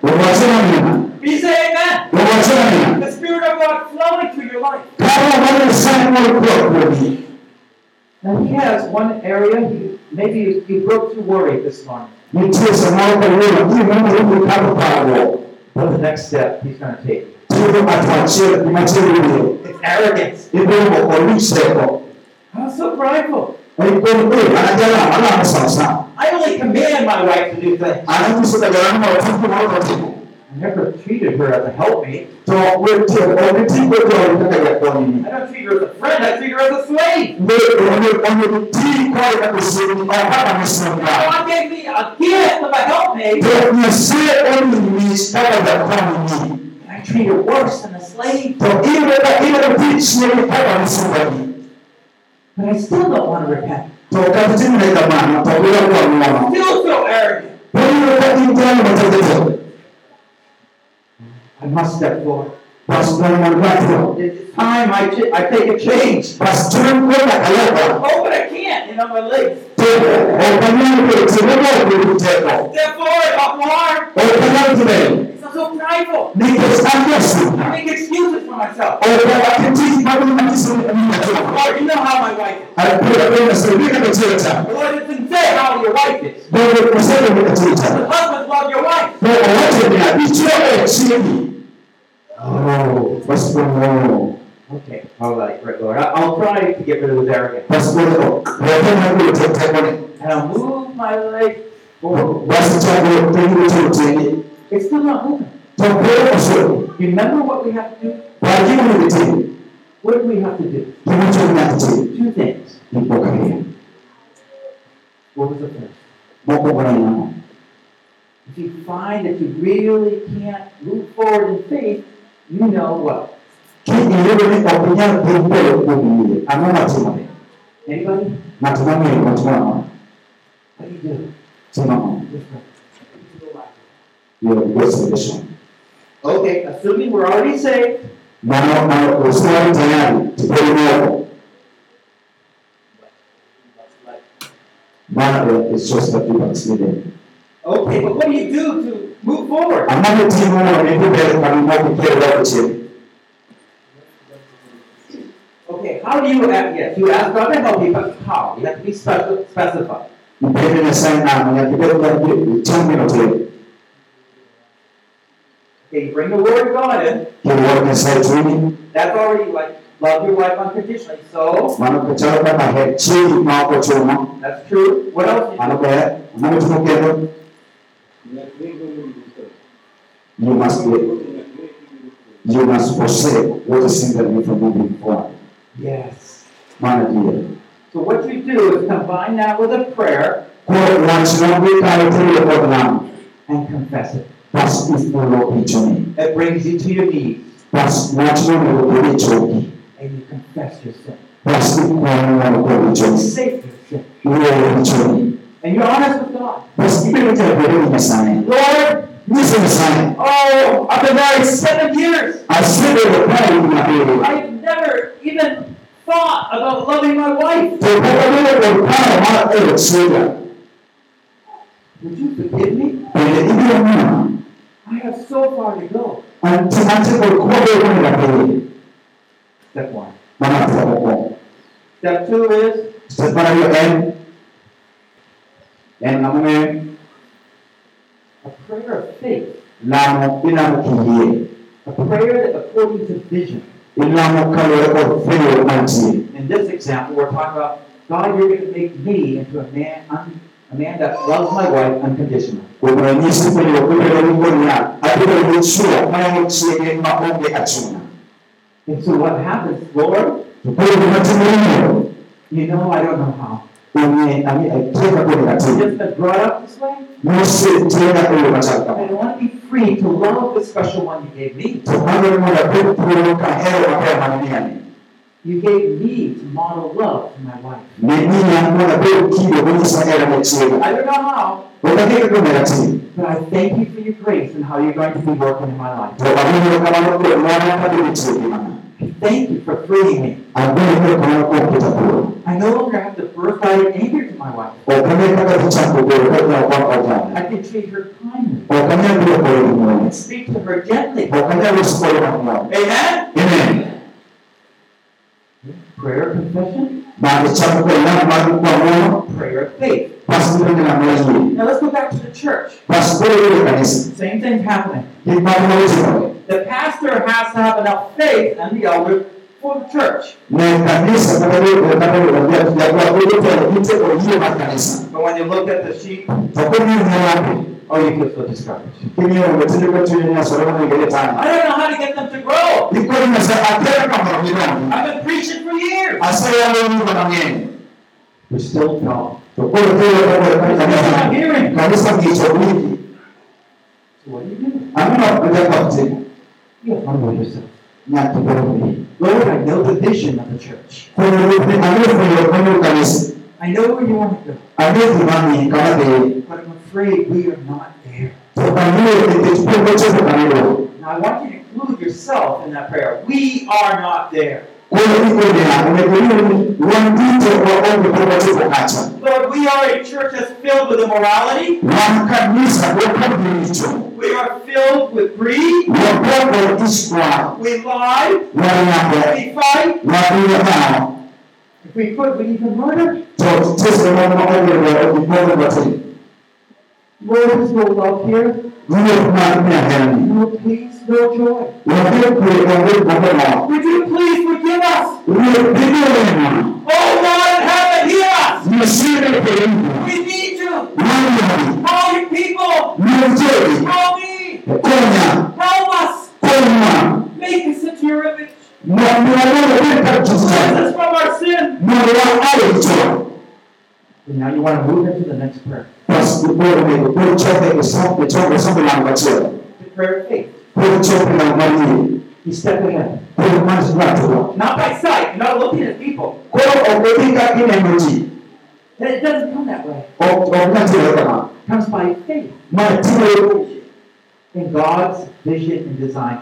Speaker 3: Mina.
Speaker 2: Can amen? The Spirit of God flowing through your life.
Speaker 3: Kama wale sana walikuwa kweli.
Speaker 2: Now he has one area, he, maybe you, you broke through worry this morning.
Speaker 3: Nitie samao kwa wewe, hii mambo yangu kama pao.
Speaker 2: What's the next step he's going to take?
Speaker 3: Tuwe atuachie kumachie wewe.
Speaker 2: It's arrogance.
Speaker 3: Ibo kwa uliseko.
Speaker 2: I'm so prideful.
Speaker 3: Walikuwa kweli, anajala, ana msasa.
Speaker 2: I only command my wife to do things.
Speaker 3: Anakusuka jalama wa tuku na watu.
Speaker 2: I never treated her as a helpmate.
Speaker 3: To wewe wakati kwa kwa unataka ya kwa nini?
Speaker 2: I don't treat her as a friend, I treat her as a slave.
Speaker 3: Ndio wametii kwa ya kusema kwa hapa msema.
Speaker 2: God gave me a gift of a helpmate,
Speaker 3: Ndio msie oni ni stara za kwa nini?
Speaker 2: and I treat her worse than a slave.
Speaker 3: To ile ile pichi ni kwa msema.
Speaker 2: But I still don't want to repent.
Speaker 3: To wakati tena na kama to bila kwa mwana.
Speaker 2: Still so arrogant.
Speaker 3: Kwa hiyo wakati tena mtatoto.
Speaker 2: I must step forward. It's time I, ch- I take a change.
Speaker 3: Pastor Mwangato kalaba.
Speaker 2: Oh, but I can't, you know, my legs.
Speaker 3: Tebo. Opanyana kwa tebo kwa tebo.
Speaker 2: Step forward, up hard.
Speaker 3: Opanyana tebo.
Speaker 2: I'm so prideful. I make excuses for myself.
Speaker 3: Wakati bado mnakisema mnatoka.
Speaker 2: Lord, you know how my wife is.
Speaker 3: Alikuwa kwenda sasa katika
Speaker 2: The Lord doesn't say how your wife is.
Speaker 3: Ndio kusema ni katika.
Speaker 2: Husbands love your wife.
Speaker 3: Ndio wote ni abicho chini. Oh, basi kwa
Speaker 2: Okay, all right, right, Lord. I- I'll try to get rid of this arrogance. And I'll move my leg forward.
Speaker 3: Basi chago kwenye chote.
Speaker 2: It's still not moving.
Speaker 3: Kusema.
Speaker 2: Remember what we have to do?
Speaker 3: Kwa hiyo ni kitu.
Speaker 2: What do we have to do? Two things. What was the first?
Speaker 3: Moko bwana mama.
Speaker 2: If you find that you really can't move forward in faith, you know what?
Speaker 3: Kile ni kwa kunya kumbele kumbele. Amama tuma.
Speaker 2: Anybody?
Speaker 3: Na tumame kwa tumama.
Speaker 2: What do you do? Just Okay, assuming we're already saved,
Speaker 3: Maana na usali tayari tupele moyo. Maana it's just that you backslidden.
Speaker 2: okay, but what do you do to move forward?
Speaker 3: Ambapo timu wa mbele kwa Mungu kwa wao chini.
Speaker 2: Okay, how do you ask? Yes, you ask God to help you, but how? You have to be special, specified.
Speaker 3: Mpende na sana na kidogo kwa changu na tele.
Speaker 2: Okay, you bring the word of God in.
Speaker 3: Kwa wao sai chini.
Speaker 2: That's already like love your wife unconditionally. So
Speaker 3: Maana kuchara kama he chini na kwa choma.
Speaker 2: that's true. What else?
Speaker 3: Maana kwa maana tunokendo. You must be you must forsake what is hindering you from moving forward.
Speaker 2: Yes.
Speaker 3: Maana ndio.
Speaker 2: So what you do is combine that with a prayer
Speaker 3: Kwa wanachungu kale tele kwa Bwana.
Speaker 2: and confess it.
Speaker 3: Basi ufulo kichoni.
Speaker 2: It brings you to your knees
Speaker 3: Basi wanachungu kwa kichoni.
Speaker 2: and you confess your sin.
Speaker 3: Basi kwa mwana kwa
Speaker 2: You
Speaker 3: kichoni.
Speaker 2: say your sin.
Speaker 3: Uwe kichoni.
Speaker 2: And you're honest with God.
Speaker 3: Kile cha kweli ni sana.
Speaker 2: Lord,
Speaker 3: Nisi ni sana.
Speaker 2: oh, I've been married seven years.
Speaker 3: Asije kwa pale kuna pele.
Speaker 2: I've never even thought about loving my wife. Would you forgive me?
Speaker 3: Pele ile mwana.
Speaker 2: I have so far to go. Step one. Step two is
Speaker 3: Separa hiyo en. En namume
Speaker 2: a prayer of faith.
Speaker 3: lamo inamukimbie.
Speaker 2: A prayer that according to vision.
Speaker 3: Ilamo kale kwa vile manzi.
Speaker 2: In this example, we're talking about God, you're going to make me into a man, un, a man that loves my wife unconditionally.
Speaker 3: Kuonyesha kwenye kule kulia. Adilo luchua mwana mchiege maombe achuna.
Speaker 2: And so what happens, Lord? You know I don't know how.
Speaker 3: kwenye alitoka kwenye
Speaker 2: I've just been brought up this way.
Speaker 3: Kwenye
Speaker 2: I want to be free to love the special one you gave me. You gave me to model love to my wife.
Speaker 3: Nenia mwana pepo kido kwenye sagara mchiege.
Speaker 2: I don't know how,
Speaker 3: Ukakika kwenye katiba.
Speaker 2: but I thank you for your grace and how you're going to be working in my life.
Speaker 3: Kwa hiyo kama mwana mwana hadi mchiege mana.
Speaker 2: thank you for freeing me.
Speaker 3: agwele kwa kwa kitabu
Speaker 2: I no longer have the birthright anger to my wife. I can treat her kindly and speak to her gently.
Speaker 4: Amen?
Speaker 3: amen
Speaker 2: Prayer of confession,
Speaker 3: na kichambo kwa na ma kwa moyo
Speaker 2: prayer of faith.
Speaker 3: basi ndio na moyo
Speaker 2: Now let's go back to the church.
Speaker 3: basi kwa hiyo kanisa
Speaker 2: Same thing's happening.
Speaker 3: ni mambo yote
Speaker 2: The pastor has to have enough faith and the elder for the church. But when you look at the sheep,
Speaker 3: wapi
Speaker 2: oh, you feel so discouraged.
Speaker 3: kimyo ndio kwa tu ni sura na ngere
Speaker 2: I don't know how to get them to grow.
Speaker 3: iko ni sasa atera kama mimi
Speaker 2: I've been preaching for years.
Speaker 3: asaya leo ni kwa ngene
Speaker 2: We still don't.
Speaker 3: kwa hiyo kwa
Speaker 2: We're still not
Speaker 3: kanisa
Speaker 2: hearing. So what do you do?
Speaker 3: amina kuja kwa mtini
Speaker 2: You have to humble yourself.
Speaker 3: na kibarua
Speaker 2: Lord, I know the vision of the church.
Speaker 3: kwa hiyo aliyo kwa hiyo kanisa
Speaker 2: I know where you want to go,
Speaker 3: aliyo kimani kama vile
Speaker 2: but I'm afraid we are not there. Now I want you to include yourself in that prayer. We are not there. Lord, we are a church that's filled with immorality. We are filled with greed. We lie. We fight. If we could, we'd even murder. Lord, no love here.
Speaker 3: Ndiyo tunatumia heri.
Speaker 2: No peace, no joy.
Speaker 3: Wapia kuikongozi kwa kwa
Speaker 2: Would you please forgive us?
Speaker 3: Ndiyo ndiyo wema.
Speaker 2: Oh God in heaven, hear us.
Speaker 3: Ndiyo shire kwa Mungu.
Speaker 2: We need you. Call your people. Call me. Help us. Make us into your image. Cleanse us from our sin. And now you want to move into the next prayer. The prayer of faith.
Speaker 3: Kwa chote la ngani.
Speaker 2: You step ahead.
Speaker 3: Kwa mwanzo.
Speaker 2: Not by sight. Not looking at people.
Speaker 3: Kwa oketika kile mji.
Speaker 2: It doesn't come that way.
Speaker 3: Okati wa kama.
Speaker 2: It comes by faith in God's vision and design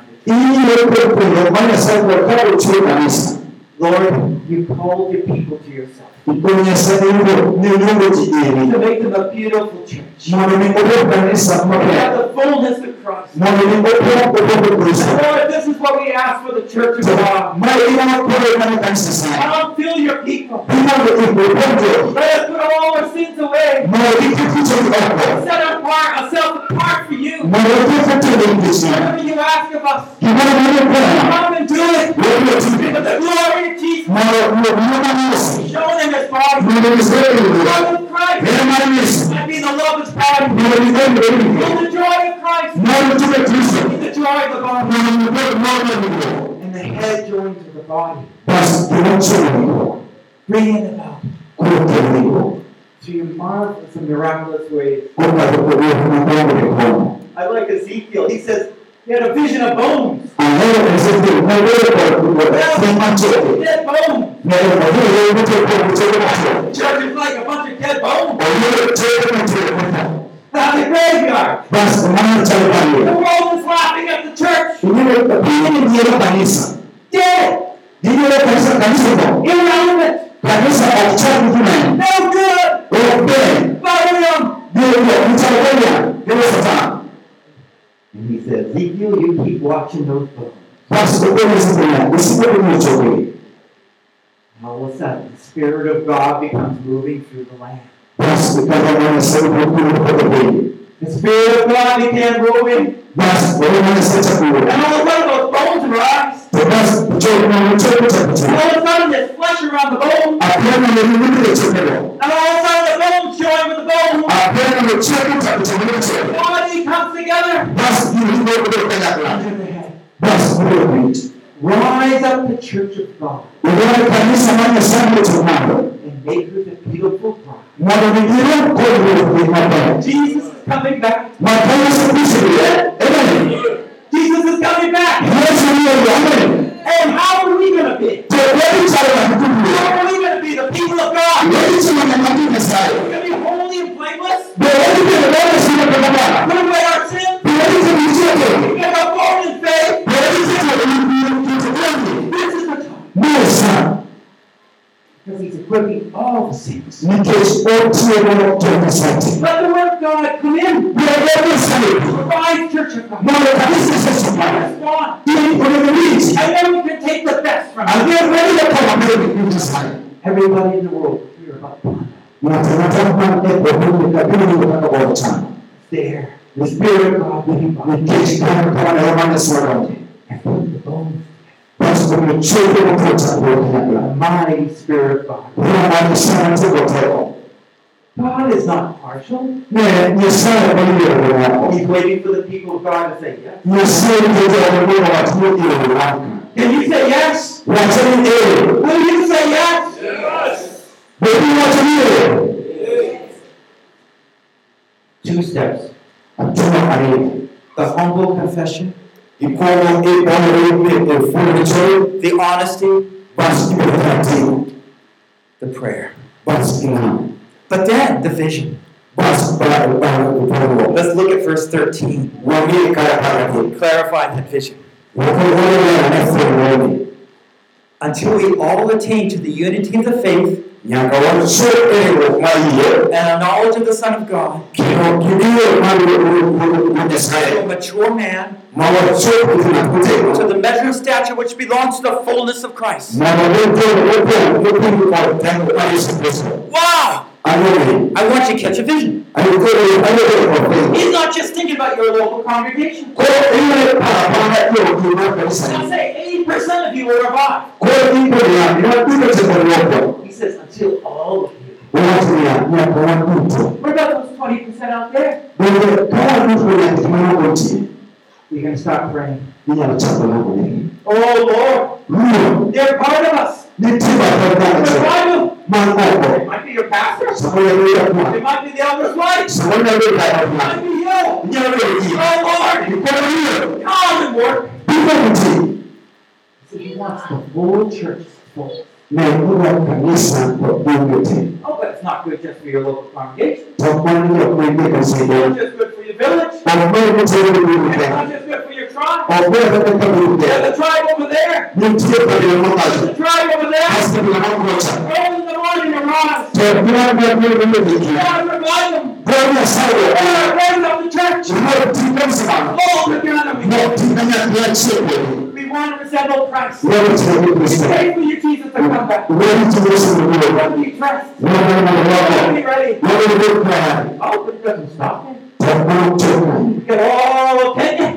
Speaker 2: for you.
Speaker 3: ili yote kwenye maana sasa kwa chuo kanisa.
Speaker 2: Lord, you called your people to yourself
Speaker 3: Kwenye sasa hiyo ni nyumba jijini.
Speaker 2: to make them a beautiful church.
Speaker 3: Mwana ni kwa kanisa
Speaker 2: We
Speaker 3: mpya.
Speaker 2: have the fullness of Christ.
Speaker 3: Mwana ni kwa kwa Kristo.
Speaker 2: Lord, this is what we ask for the church of God.
Speaker 3: Mwana ina kwa kwa.
Speaker 2: Come fill your people.
Speaker 3: Bila ipo pote.
Speaker 2: Let us put all our sins away.
Speaker 3: Mwana ni kitu chako.
Speaker 2: Set apart, ourselves apart for you.
Speaker 3: Mwana ni kitu chako.
Speaker 2: Whatever you ask of us,
Speaker 3: Kibana mwana kwa.
Speaker 2: come and do it. For the glory of Jesus.
Speaker 3: Mwana mwana Yesu.
Speaker 2: Show them his body.
Speaker 3: Mwana ni sasa.
Speaker 2: Love of Christ.
Speaker 3: Mwana
Speaker 2: be the love of his body.
Speaker 3: Mwana ni kwa.
Speaker 2: Feel the joy of Christ.
Speaker 3: Mwana ni Kristo.
Speaker 2: Feel the joy of the body.
Speaker 3: Mwana ni kwa mwana ni
Speaker 2: And the head joined to the body. Bringing it about to your marvelous and miraculous ways.
Speaker 3: kwamba tukoje tunapanga mikono.
Speaker 2: I like Ezekiel. He says he had a vision of bones.
Speaker 3: Angalia kazi na wewe kwa kwa.
Speaker 2: Dead bones.
Speaker 3: Na wewe wewe mtu kwa kutoka kwa.
Speaker 2: Church is like a bunch of dead bones.
Speaker 3: Wewe chote kwa chote.
Speaker 2: Out in the graveyard. The world is laughing at the church.
Speaker 3: Wewe pili ndio kanisa.
Speaker 2: Dead.
Speaker 3: Ndio kanisa kanisa.
Speaker 2: Irrelevant.
Speaker 3: Kanisa akichapa kuna.
Speaker 2: No good.
Speaker 3: Wewe
Speaker 2: Burial.
Speaker 3: ndio ndio mtakwenda. Ndio sasa.
Speaker 2: Said, Ezekiel, you keep watching those bones.
Speaker 3: Basi kwa sasa usipokuwa mchoke.
Speaker 2: All of a sudden, the Spirit of God becomes moving through the land.
Speaker 3: Basi kama wanasema kwa kwa
Speaker 2: The Spirit of God began moving.
Speaker 3: Basi wewe unasema chakula.
Speaker 2: And all of a sudden, those bones rise.
Speaker 3: Basi chote na chote cha
Speaker 2: And
Speaker 3: kuchukua.
Speaker 2: all of a sudden, there's flesh around the bones.
Speaker 3: Apena ni mimi ile chakula.
Speaker 2: And all of a sudden, the bones join with the bones.
Speaker 3: Apena ni chote cha kuchukua.
Speaker 2: The body comes together.
Speaker 3: Basi ni ndio ndio kwa kwa.
Speaker 2: Under the head.
Speaker 3: Basi ndio kwa.
Speaker 2: Rise up the church of God
Speaker 3: Ndio kanisa mwana sana tumao.
Speaker 2: and make her the beautiful bride.
Speaker 3: Mwana mwingine kwa hiyo ni mabaya.
Speaker 2: Jesus is coming back. Jesus is coming back.
Speaker 3: Yesu ndio amen.
Speaker 2: And how are we going to be? How are we going to be the people of God?
Speaker 3: Yesu cha kutumia sana.
Speaker 2: We're going to be holy and blameless. Put away our sins.
Speaker 3: Ndio ndio.
Speaker 2: Get our forward in faith.
Speaker 3: Ndio ndio ndio.
Speaker 2: This is the
Speaker 3: nikech otiego jomisati.
Speaker 2: Let the word of God come in. Provide church of God.
Speaker 3: mondo kanisa osesomayo.
Speaker 2: Respond.
Speaker 3: In onego winji.
Speaker 2: And then we can take the best from it.
Speaker 3: Ang'e wede kama bedo gi Nyasaye.
Speaker 2: Everybody in the world will hear about God.
Speaker 3: Ng'ato ang'ata man piny ka biro yudo kaka boro chano.
Speaker 2: There. The Spirit of God living by.
Speaker 3: Nikech kanyo kama Roho mar Nyasaye odonje.
Speaker 2: And put the bones.
Speaker 3: Choke motwo chakruok kanyakla.
Speaker 2: The mighty Spirit of God.
Speaker 3: Roho mar Nyasaye nitie teko.
Speaker 2: God is not partial.
Speaker 3: Ne Nyasaye oyiero moko.
Speaker 2: He's waiting for the people of God to say yes.
Speaker 3: Nyasaye nitie jogo mondo wach moyiero waka.
Speaker 2: Can you say yes?
Speaker 3: Wache ni ee.
Speaker 2: Will you say yes?
Speaker 3: Bende wacho ni ee.
Speaker 2: Two steps.
Speaker 4: The humble confession,
Speaker 3: Ikuongo ibolore e fundo choi.
Speaker 4: the honesty,
Speaker 3: ibedo taratibu.
Speaker 4: the prayer.
Speaker 3: Ing'ano.
Speaker 4: But then the vision.
Speaker 3: Bas ba ba ipuongo.
Speaker 4: Let's look at verse 13.
Speaker 3: Wang'i kaya.
Speaker 4: Clarify that vision.
Speaker 3: Wakuongo ne fundo.
Speaker 4: Until we all attain to the unity of the faith
Speaker 3: Nyaka wachop riwruok mar yie.
Speaker 4: and a knowledge of the Son of God,
Speaker 3: Kendo gidiyo mar Wuod
Speaker 4: to a mature man,
Speaker 3: Ma wachop ng'at motegno.
Speaker 4: to the measure of stature which belongs to the fullness of Christ. Wow! I want you to catch a vision.
Speaker 3: Ayudo ayudo kod
Speaker 2: He's not just thinking about your local congregation.
Speaker 3: Koro iyudo paro mana yo gi mar kanisa
Speaker 2: I'll say 80% of you will revive.
Speaker 3: Koro ipo niya, ina duto temo loko.
Speaker 2: He says, until all of you.
Speaker 3: Wawacho niya, nyaka wan duto.
Speaker 2: What about those 20% out there?
Speaker 3: Bende ka wan duto nyaka gima nogo tie,
Speaker 2: You're going to start praying.
Speaker 3: inyalo chako nogo negi.
Speaker 2: Oh Lord, they're part of us.
Speaker 3: Batwa dhano cha
Speaker 2: Revive them.
Speaker 3: man oko.
Speaker 2: It might be your pastor.
Speaker 3: Samoro
Speaker 2: It might be the elder's wife.
Speaker 3: Samoro nyalo bedo kaya
Speaker 2: It might be you.
Speaker 3: Nyalo bedo ji.
Speaker 2: Oh Lord,
Speaker 3: Ikono ruo.
Speaker 2: come and work.
Speaker 3: Biko kuti.
Speaker 2: So he wants the whole church full.
Speaker 3: Ne ura kanisa kod bunge te.
Speaker 2: Oh, but it's not good just for your local congregation.
Speaker 3: To kwan jok manie
Speaker 2: It's not just good for your village.
Speaker 3: Ok ber nitie bunge
Speaker 2: It's not just good for your tribe.
Speaker 3: Ok ber kata bunge
Speaker 2: There's
Speaker 3: te.
Speaker 2: a tribe over there.
Speaker 3: Nitie kabila mokalo.
Speaker 2: There's a tribe over there.
Speaker 3: Hasta
Speaker 2: the.
Speaker 3: To.
Speaker 2: God, revive them.
Speaker 3: Bwana sawo.
Speaker 2: God, raise up the church.
Speaker 3: Ruo tipe sana.
Speaker 2: All together. We
Speaker 3: Mo tinganya ya chepe.
Speaker 2: We want to resemble Christ.
Speaker 3: Wewe tipe
Speaker 2: Pray for you, Jesus, to come back.
Speaker 3: Wewe tipe Yesu Mungu.
Speaker 2: Don't be dressed.
Speaker 3: Wewe ni
Speaker 2: Don't be ready.
Speaker 3: Wewe ni Mungu.
Speaker 2: But it doesn't stop there.
Speaker 3: Tabu.
Speaker 2: Get all of Kenya.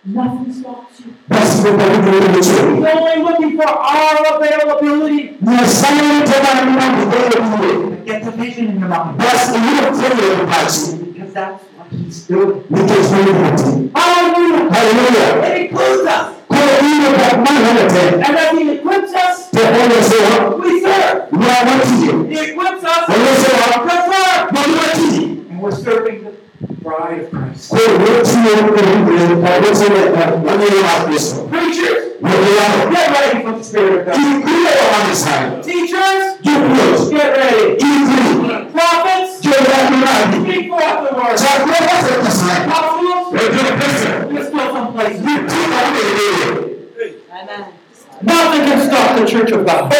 Speaker 3: Kwa hiyo ni
Speaker 2: Nothing stops you.
Speaker 3: Kwa hiyo ni
Speaker 2: He's only looking for our availability.
Speaker 3: Nyasaye tena ni mambo kule.
Speaker 2: Get the vision in your mind.
Speaker 3: Hiyo kile basi
Speaker 2: Because that's what he's doing.
Speaker 3: ni kifanye kati.
Speaker 2: Hallelujah.
Speaker 3: Haleluya.
Speaker 2: It includes us.
Speaker 3: Kwa hiyo kwa maana yote
Speaker 2: And as he equips us, we serve. He equips us
Speaker 3: Wale
Speaker 2: to
Speaker 3: sawa
Speaker 2: serve.
Speaker 3: na wati.
Speaker 2: And we're serving the bride of Christ.
Speaker 3: Kwa hiyo tuone kwa wote na wale wa Kristo.
Speaker 2: Preachers, get ready for the Spirit of God.
Speaker 3: Kile.
Speaker 2: Teachers, get ready.
Speaker 3: Kile.
Speaker 2: Prophets,
Speaker 3: Jua nani.
Speaker 2: speak forth the word.
Speaker 3: Chakula kwa kanisa.
Speaker 2: Apostles,
Speaker 3: Ndio pesa.
Speaker 2: you're still someplace.
Speaker 3: Tuna ndio.
Speaker 4: Nothing can stop the church of God.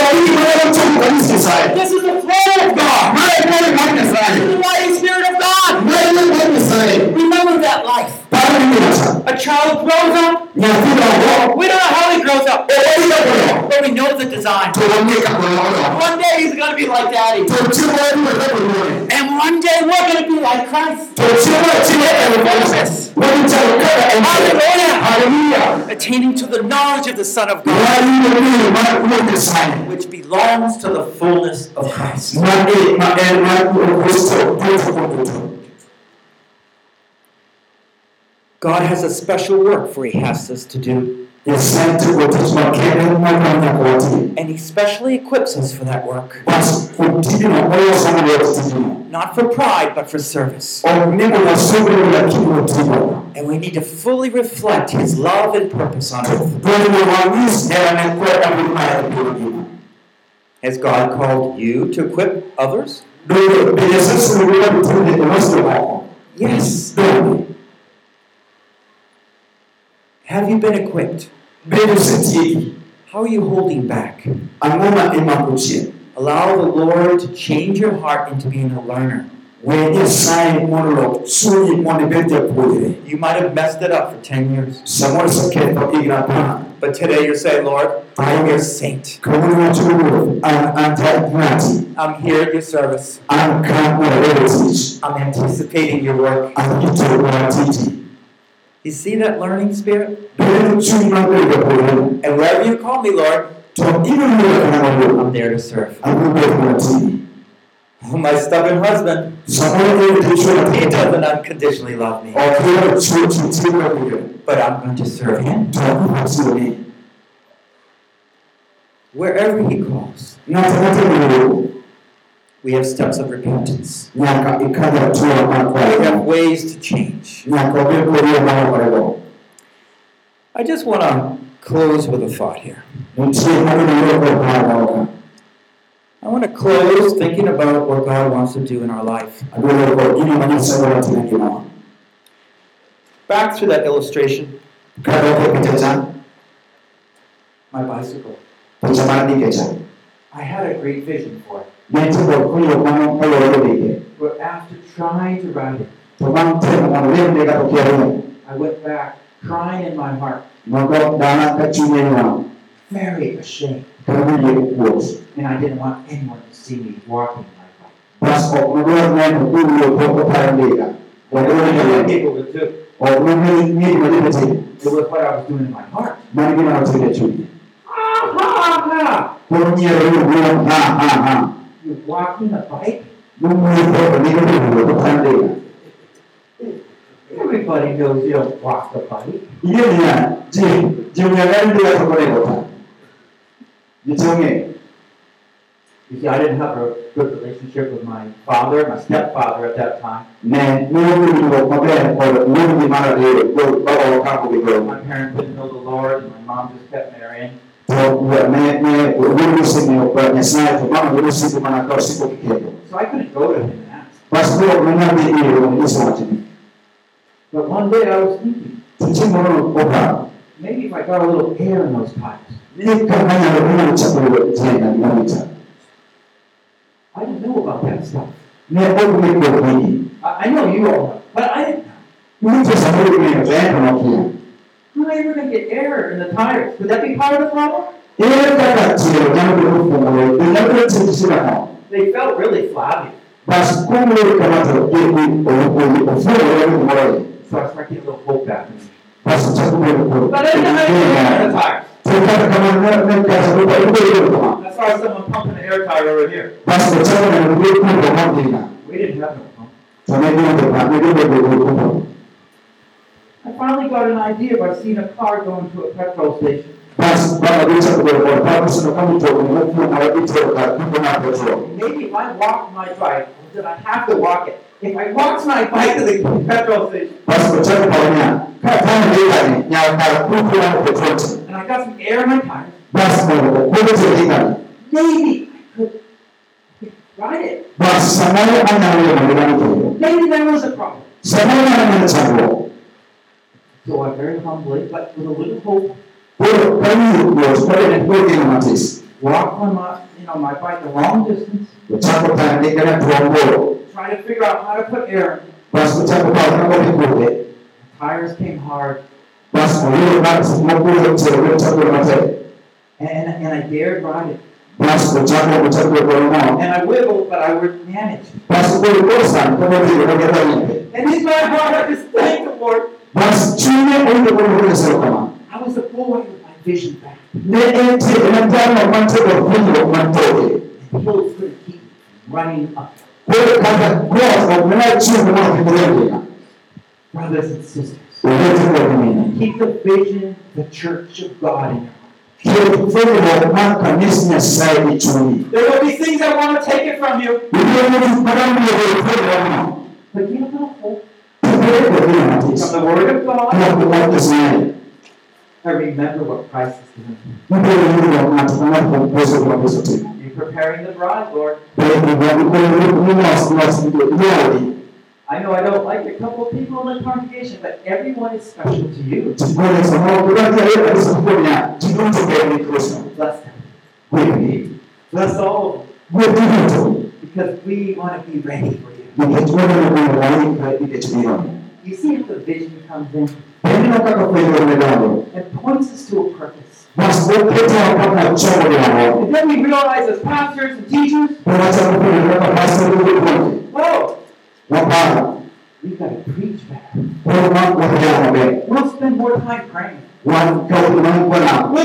Speaker 4: Grows up. We don't know how he grows up, but we know the design.
Speaker 3: Tuwameka kwa wao.
Speaker 4: One day he's going to be like daddy.
Speaker 3: Tuchukue kwa kwa.
Speaker 4: And one day we're going to be like Christ.
Speaker 3: Tuchukue chile elevoses. Wewe mtakao
Speaker 4: Hallelujah.
Speaker 3: Hallelujah.
Speaker 4: Attaining to the knowledge of the Son of God,
Speaker 3: Wali ni mara
Speaker 4: which belongs to the fullness of Christ.
Speaker 3: Mane maana kwa Kristo. Tuko kwa Kristo.
Speaker 4: God has a special work for he has us to do.
Speaker 3: yɛsan te wɔte so akɛne ma ma
Speaker 4: And He specially equips us for that work.
Speaker 3: bas ɔdidi no ɔyɛ ɔsɔn deɛ ɔtete no
Speaker 4: Not for pride, but for service.
Speaker 3: ɔne no wɔsɔre no yɛki wɔte no
Speaker 4: And we need to fully reflect His love and purpose on earth.
Speaker 3: dɔne no wɔne sɛ ne kɔ ɛmo ma ɛbɛrɛ bi no
Speaker 4: Has God called you to equip others?
Speaker 3: dɔne
Speaker 4: Have you been equipped?
Speaker 3: bɛyɛ sɛ tie
Speaker 4: How are you holding back?
Speaker 3: ano na ɛma kɔkyeɛ
Speaker 4: Allow the Lord to change your heart into being a learner.
Speaker 3: wɔnyɛ san monolog so yi mo ne bɛtɛ poyere
Speaker 4: You might have messed it up for 10 years.
Speaker 3: sɛ mo sɛ kɛ tɔ igra pa
Speaker 4: But today you're saying, Lord, I am your saint.
Speaker 3: ka mo ne wɔte wo an anta grati
Speaker 4: I'm here at your service.
Speaker 3: an ka mo heritage
Speaker 4: I'm anticipating your work. You see that learning spirit?
Speaker 3: bɛyɛ no tu ma bɛ bɛ poyere
Speaker 4: And wherever you call me, Lord,
Speaker 3: tɔ ina mo yɛ kana mo
Speaker 4: I'm there to serve.
Speaker 3: ano bɛ mo ti
Speaker 4: my stubborn husband,
Speaker 3: sɛ mo ne de so na
Speaker 4: he doesn't unconditionally love me,
Speaker 3: ɔkɛ tu tu ti ma poyere
Speaker 4: but I'm going to serve him
Speaker 3: tɔ ko ti ni
Speaker 4: wherever he calls.
Speaker 3: Na ta ta mo
Speaker 4: We have steps of repentance.
Speaker 3: nyaka ikada tu ma
Speaker 4: We have ways to change.
Speaker 3: nyaka bɛ ko yɛ ma ko ko
Speaker 4: I just want to close with a thought here.
Speaker 3: nti mo ne yɛ ko pa ma
Speaker 4: I want to close thinking about what God wants to do in our life.
Speaker 3: adole ko ina ma sɛ ko ti ni ma
Speaker 4: Back through that illustration,
Speaker 3: kada ko pitaja
Speaker 4: my bicycle.
Speaker 3: Pitaja ni keja
Speaker 2: I had a great vision for it.
Speaker 3: ne ti ko ko yo ma ko yo de de
Speaker 2: But after trying to ride it,
Speaker 3: to man te ma le ne ka ko yo
Speaker 2: I went back crying in my heart,
Speaker 3: ma ko dana ka chu ne ma
Speaker 2: very ashamed.
Speaker 3: ka mo ye ko
Speaker 2: And I didn't want anyone to see me walking like that.
Speaker 3: bas ko mo do ne ko ko yo ko ko pa ne ka wa do
Speaker 2: Other people would too.
Speaker 3: o mo ni ni ma de te
Speaker 2: It was what I was doing in my heart.
Speaker 3: Ma ni ma te ne chu
Speaker 2: Ah, ha, ha.
Speaker 3: ko ni ro yo ha ha ha
Speaker 2: You're walking a bike?
Speaker 3: mo mo ko ni ko ko pa ne ka
Speaker 2: Everybody knows you don't walk a bike.
Speaker 3: Iya dia, ji, ji punya kan dia tak boleh kota. Dia cuma,
Speaker 2: You see, I didn't have a good relationship with my father, my stepfather at that time.
Speaker 3: ne, ni orang ni kau makan, kau ni di mana dia, kau bawa kamu di kau.
Speaker 2: My parents didn't know the Lord, and my mom just kept marrying. So I couldn't go to him and ask.
Speaker 3: Pas kau mana dia ni, orang ni semua.
Speaker 2: But one day I was thinking, maybe if I got a little air in those pipes. I didn't know about that stuff. I, I know you all but I didn't know. How am I ever going to get air in the tires? Would that be part of the problem?
Speaker 3: Ia kata ciri, jangan berhubung boleh. Jangan berhubung siapa.
Speaker 2: They felt really flabby. So I started getting a little hope back in me.
Speaker 3: Mas sabe como ele por.
Speaker 2: But I didn't know how to get air in the tires.
Speaker 3: Se cada kamar na na casa do pai dele como.
Speaker 2: I saw someone pumping an air tire over here.
Speaker 3: Mas o chama na no ele como como diga.
Speaker 2: We didn't have no pump. I finally got an idea by seeing a car going to a petrol station.
Speaker 3: Mas para ver se pode por para você não como todo mundo não vai ter que para não na petrol.
Speaker 2: Maybe if I walk my bike, then I have to walk it. If I walk my bike to the petrol station
Speaker 3: Mas o chama para mim. Cada dia ali, já para tudo na petrol.
Speaker 2: and I got some air in my tires,
Speaker 3: Mas o como você diga.
Speaker 2: maybe I could ride it.
Speaker 3: Mas sampai ana não não.
Speaker 2: Maybe there was a problem.
Speaker 3: Sampai ana ele não
Speaker 2: So I very humbly, but with a little hope,
Speaker 3: Por kami was put por que não matis.
Speaker 2: walked on my, you know, my bike a long distance,
Speaker 3: O chapo tá nem kana trombo.
Speaker 2: trying to figure out how to put air.
Speaker 3: Pas o chapo tá não pode correr.
Speaker 2: Tires came hard,
Speaker 3: Pas o tá se não pode ser o chapo não
Speaker 2: and, and I dared ride it.
Speaker 3: Pas o chapo o chapo por não.
Speaker 2: And I wiggled, but I would manage.
Speaker 3: Pas o por coisa como digo não quero ir.
Speaker 2: And in my heart, I just thanked the Lord.
Speaker 3: Mas tinha que por ver ser como.
Speaker 2: I was a boy with my vision back.
Speaker 3: Ne ente mante por filho mante.
Speaker 2: And hills couldn't keep running up.
Speaker 3: Por cada cross o não tinha uma que poder.
Speaker 2: Brothers and sisters,
Speaker 6: Keep the vision, the church of God in your heart.
Speaker 3: kyekufeera omwaka n'esi nyasaye ekyoli
Speaker 2: There will be things that want to take it from you.
Speaker 6: But give it a hope from the Word of God
Speaker 3: nakubakizaye
Speaker 6: and remember what Christ has given you.
Speaker 3: muteemuliwa mwatukanaku obukozi obwabuzo te
Speaker 6: You're preparing the bride, Lord. I know I don't like a couple of people in the congregation, but everyone is special to you.
Speaker 3: kikoleza n'okulabyayo kalisa kukomya kituntugeebikristo
Speaker 6: Bless them. Bless all of them. Because we want to be ready for you.
Speaker 3: Ekibonanokuwalikekibiramu
Speaker 6: You see how the vision comes in
Speaker 3: endinokakakweyomerabo
Speaker 6: and points us to a purpose. And then we realize as pastors and teachers, whoa, we've got to preach better. We'll spend more time praying.
Speaker 2: We'll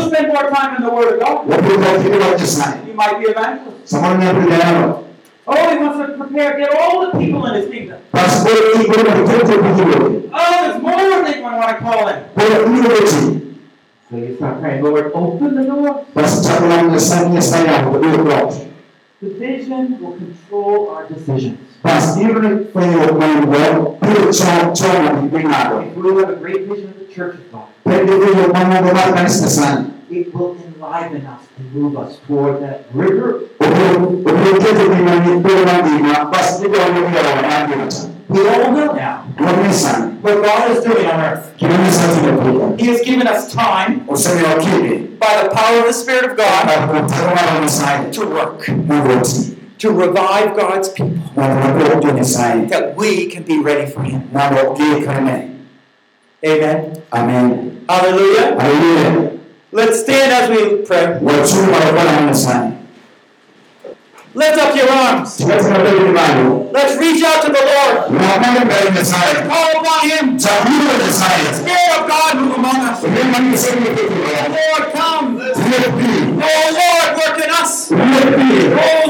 Speaker 2: spend more time in the Word of God. You might be evangelists. Oh, he wants to prepare, get all the people in his kingdom. Oh, there's more than they want to call in.
Speaker 6: So you start praying, Lord, open the door.
Speaker 3: basikyakulamulesanyesayaho bwekuyibeki
Speaker 6: The vision will control our decisions.
Speaker 3: basi ibuli kwenye okwangwa kile kyona bibinado
Speaker 6: If we have a great vision of the church of God,
Speaker 3: pendevyo mwango bakanisa sana
Speaker 6: it will enliven us and move us toward that river.
Speaker 3: obulekeze bimanyiddeolambima basi nibwamubyawanambimata
Speaker 2: We all know now what God is doing on earth. He has given us time by the power of the Spirit of God to work, to revive God's people, that we can be ready for Him. Amen.
Speaker 3: amen
Speaker 2: Hallelujah.
Speaker 3: aleluya
Speaker 2: Let's stand as we pray. Lift up your arms. Let's reach out to the Lord.
Speaker 3: nakambemesaye
Speaker 2: Call upon Him.
Speaker 3: kyakuliwesaye
Speaker 2: Spirit of God move among us. Lord, come. Oh Lord, work in us. Oh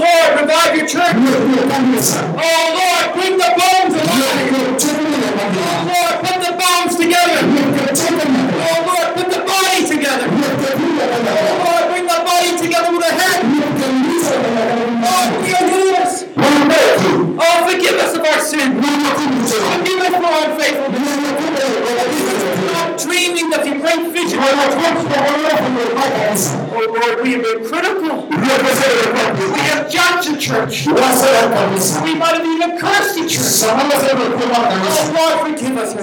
Speaker 2: Lord, revive your church. Oh Lord, bring the bones alive. Oh Lord, put the bones judged the church. We might have even cursed the church. Oh Lord, forgive us.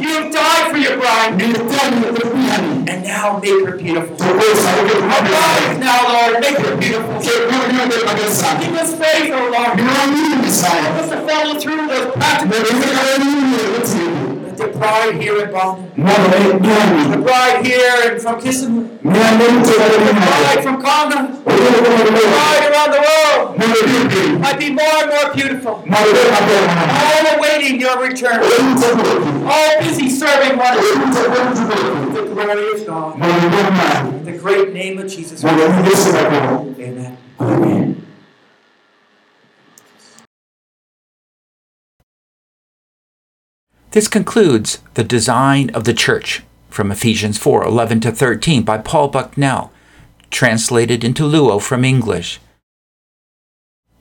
Speaker 2: You have died for your bride. And now make her beautiful. Arise now, Lord, make her beautiful. Give us faith, oh Lord. Help us to follow through those practical the bride here in Boston. The bride here and from Kisumu. The from Congo. Bride around the world might be more and more beautiful. All awaiting your return. All busy serving one another. The glorious God. The great name of Jesus. Amen.
Speaker 3: Amen.
Speaker 7: This concludes the design of the church from Ephesians 4 11 to 13 by Paul Bucknell, translated into Luo from English.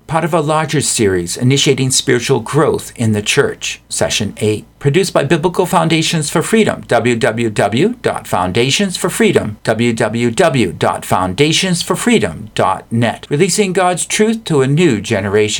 Speaker 7: Part of a larger series initiating spiritual growth in the church, session 8, produced by Biblical Foundations for Freedom, www.foundationsforfreedom, www.foundationsforfreedom.net, releasing God's truth to a new generation.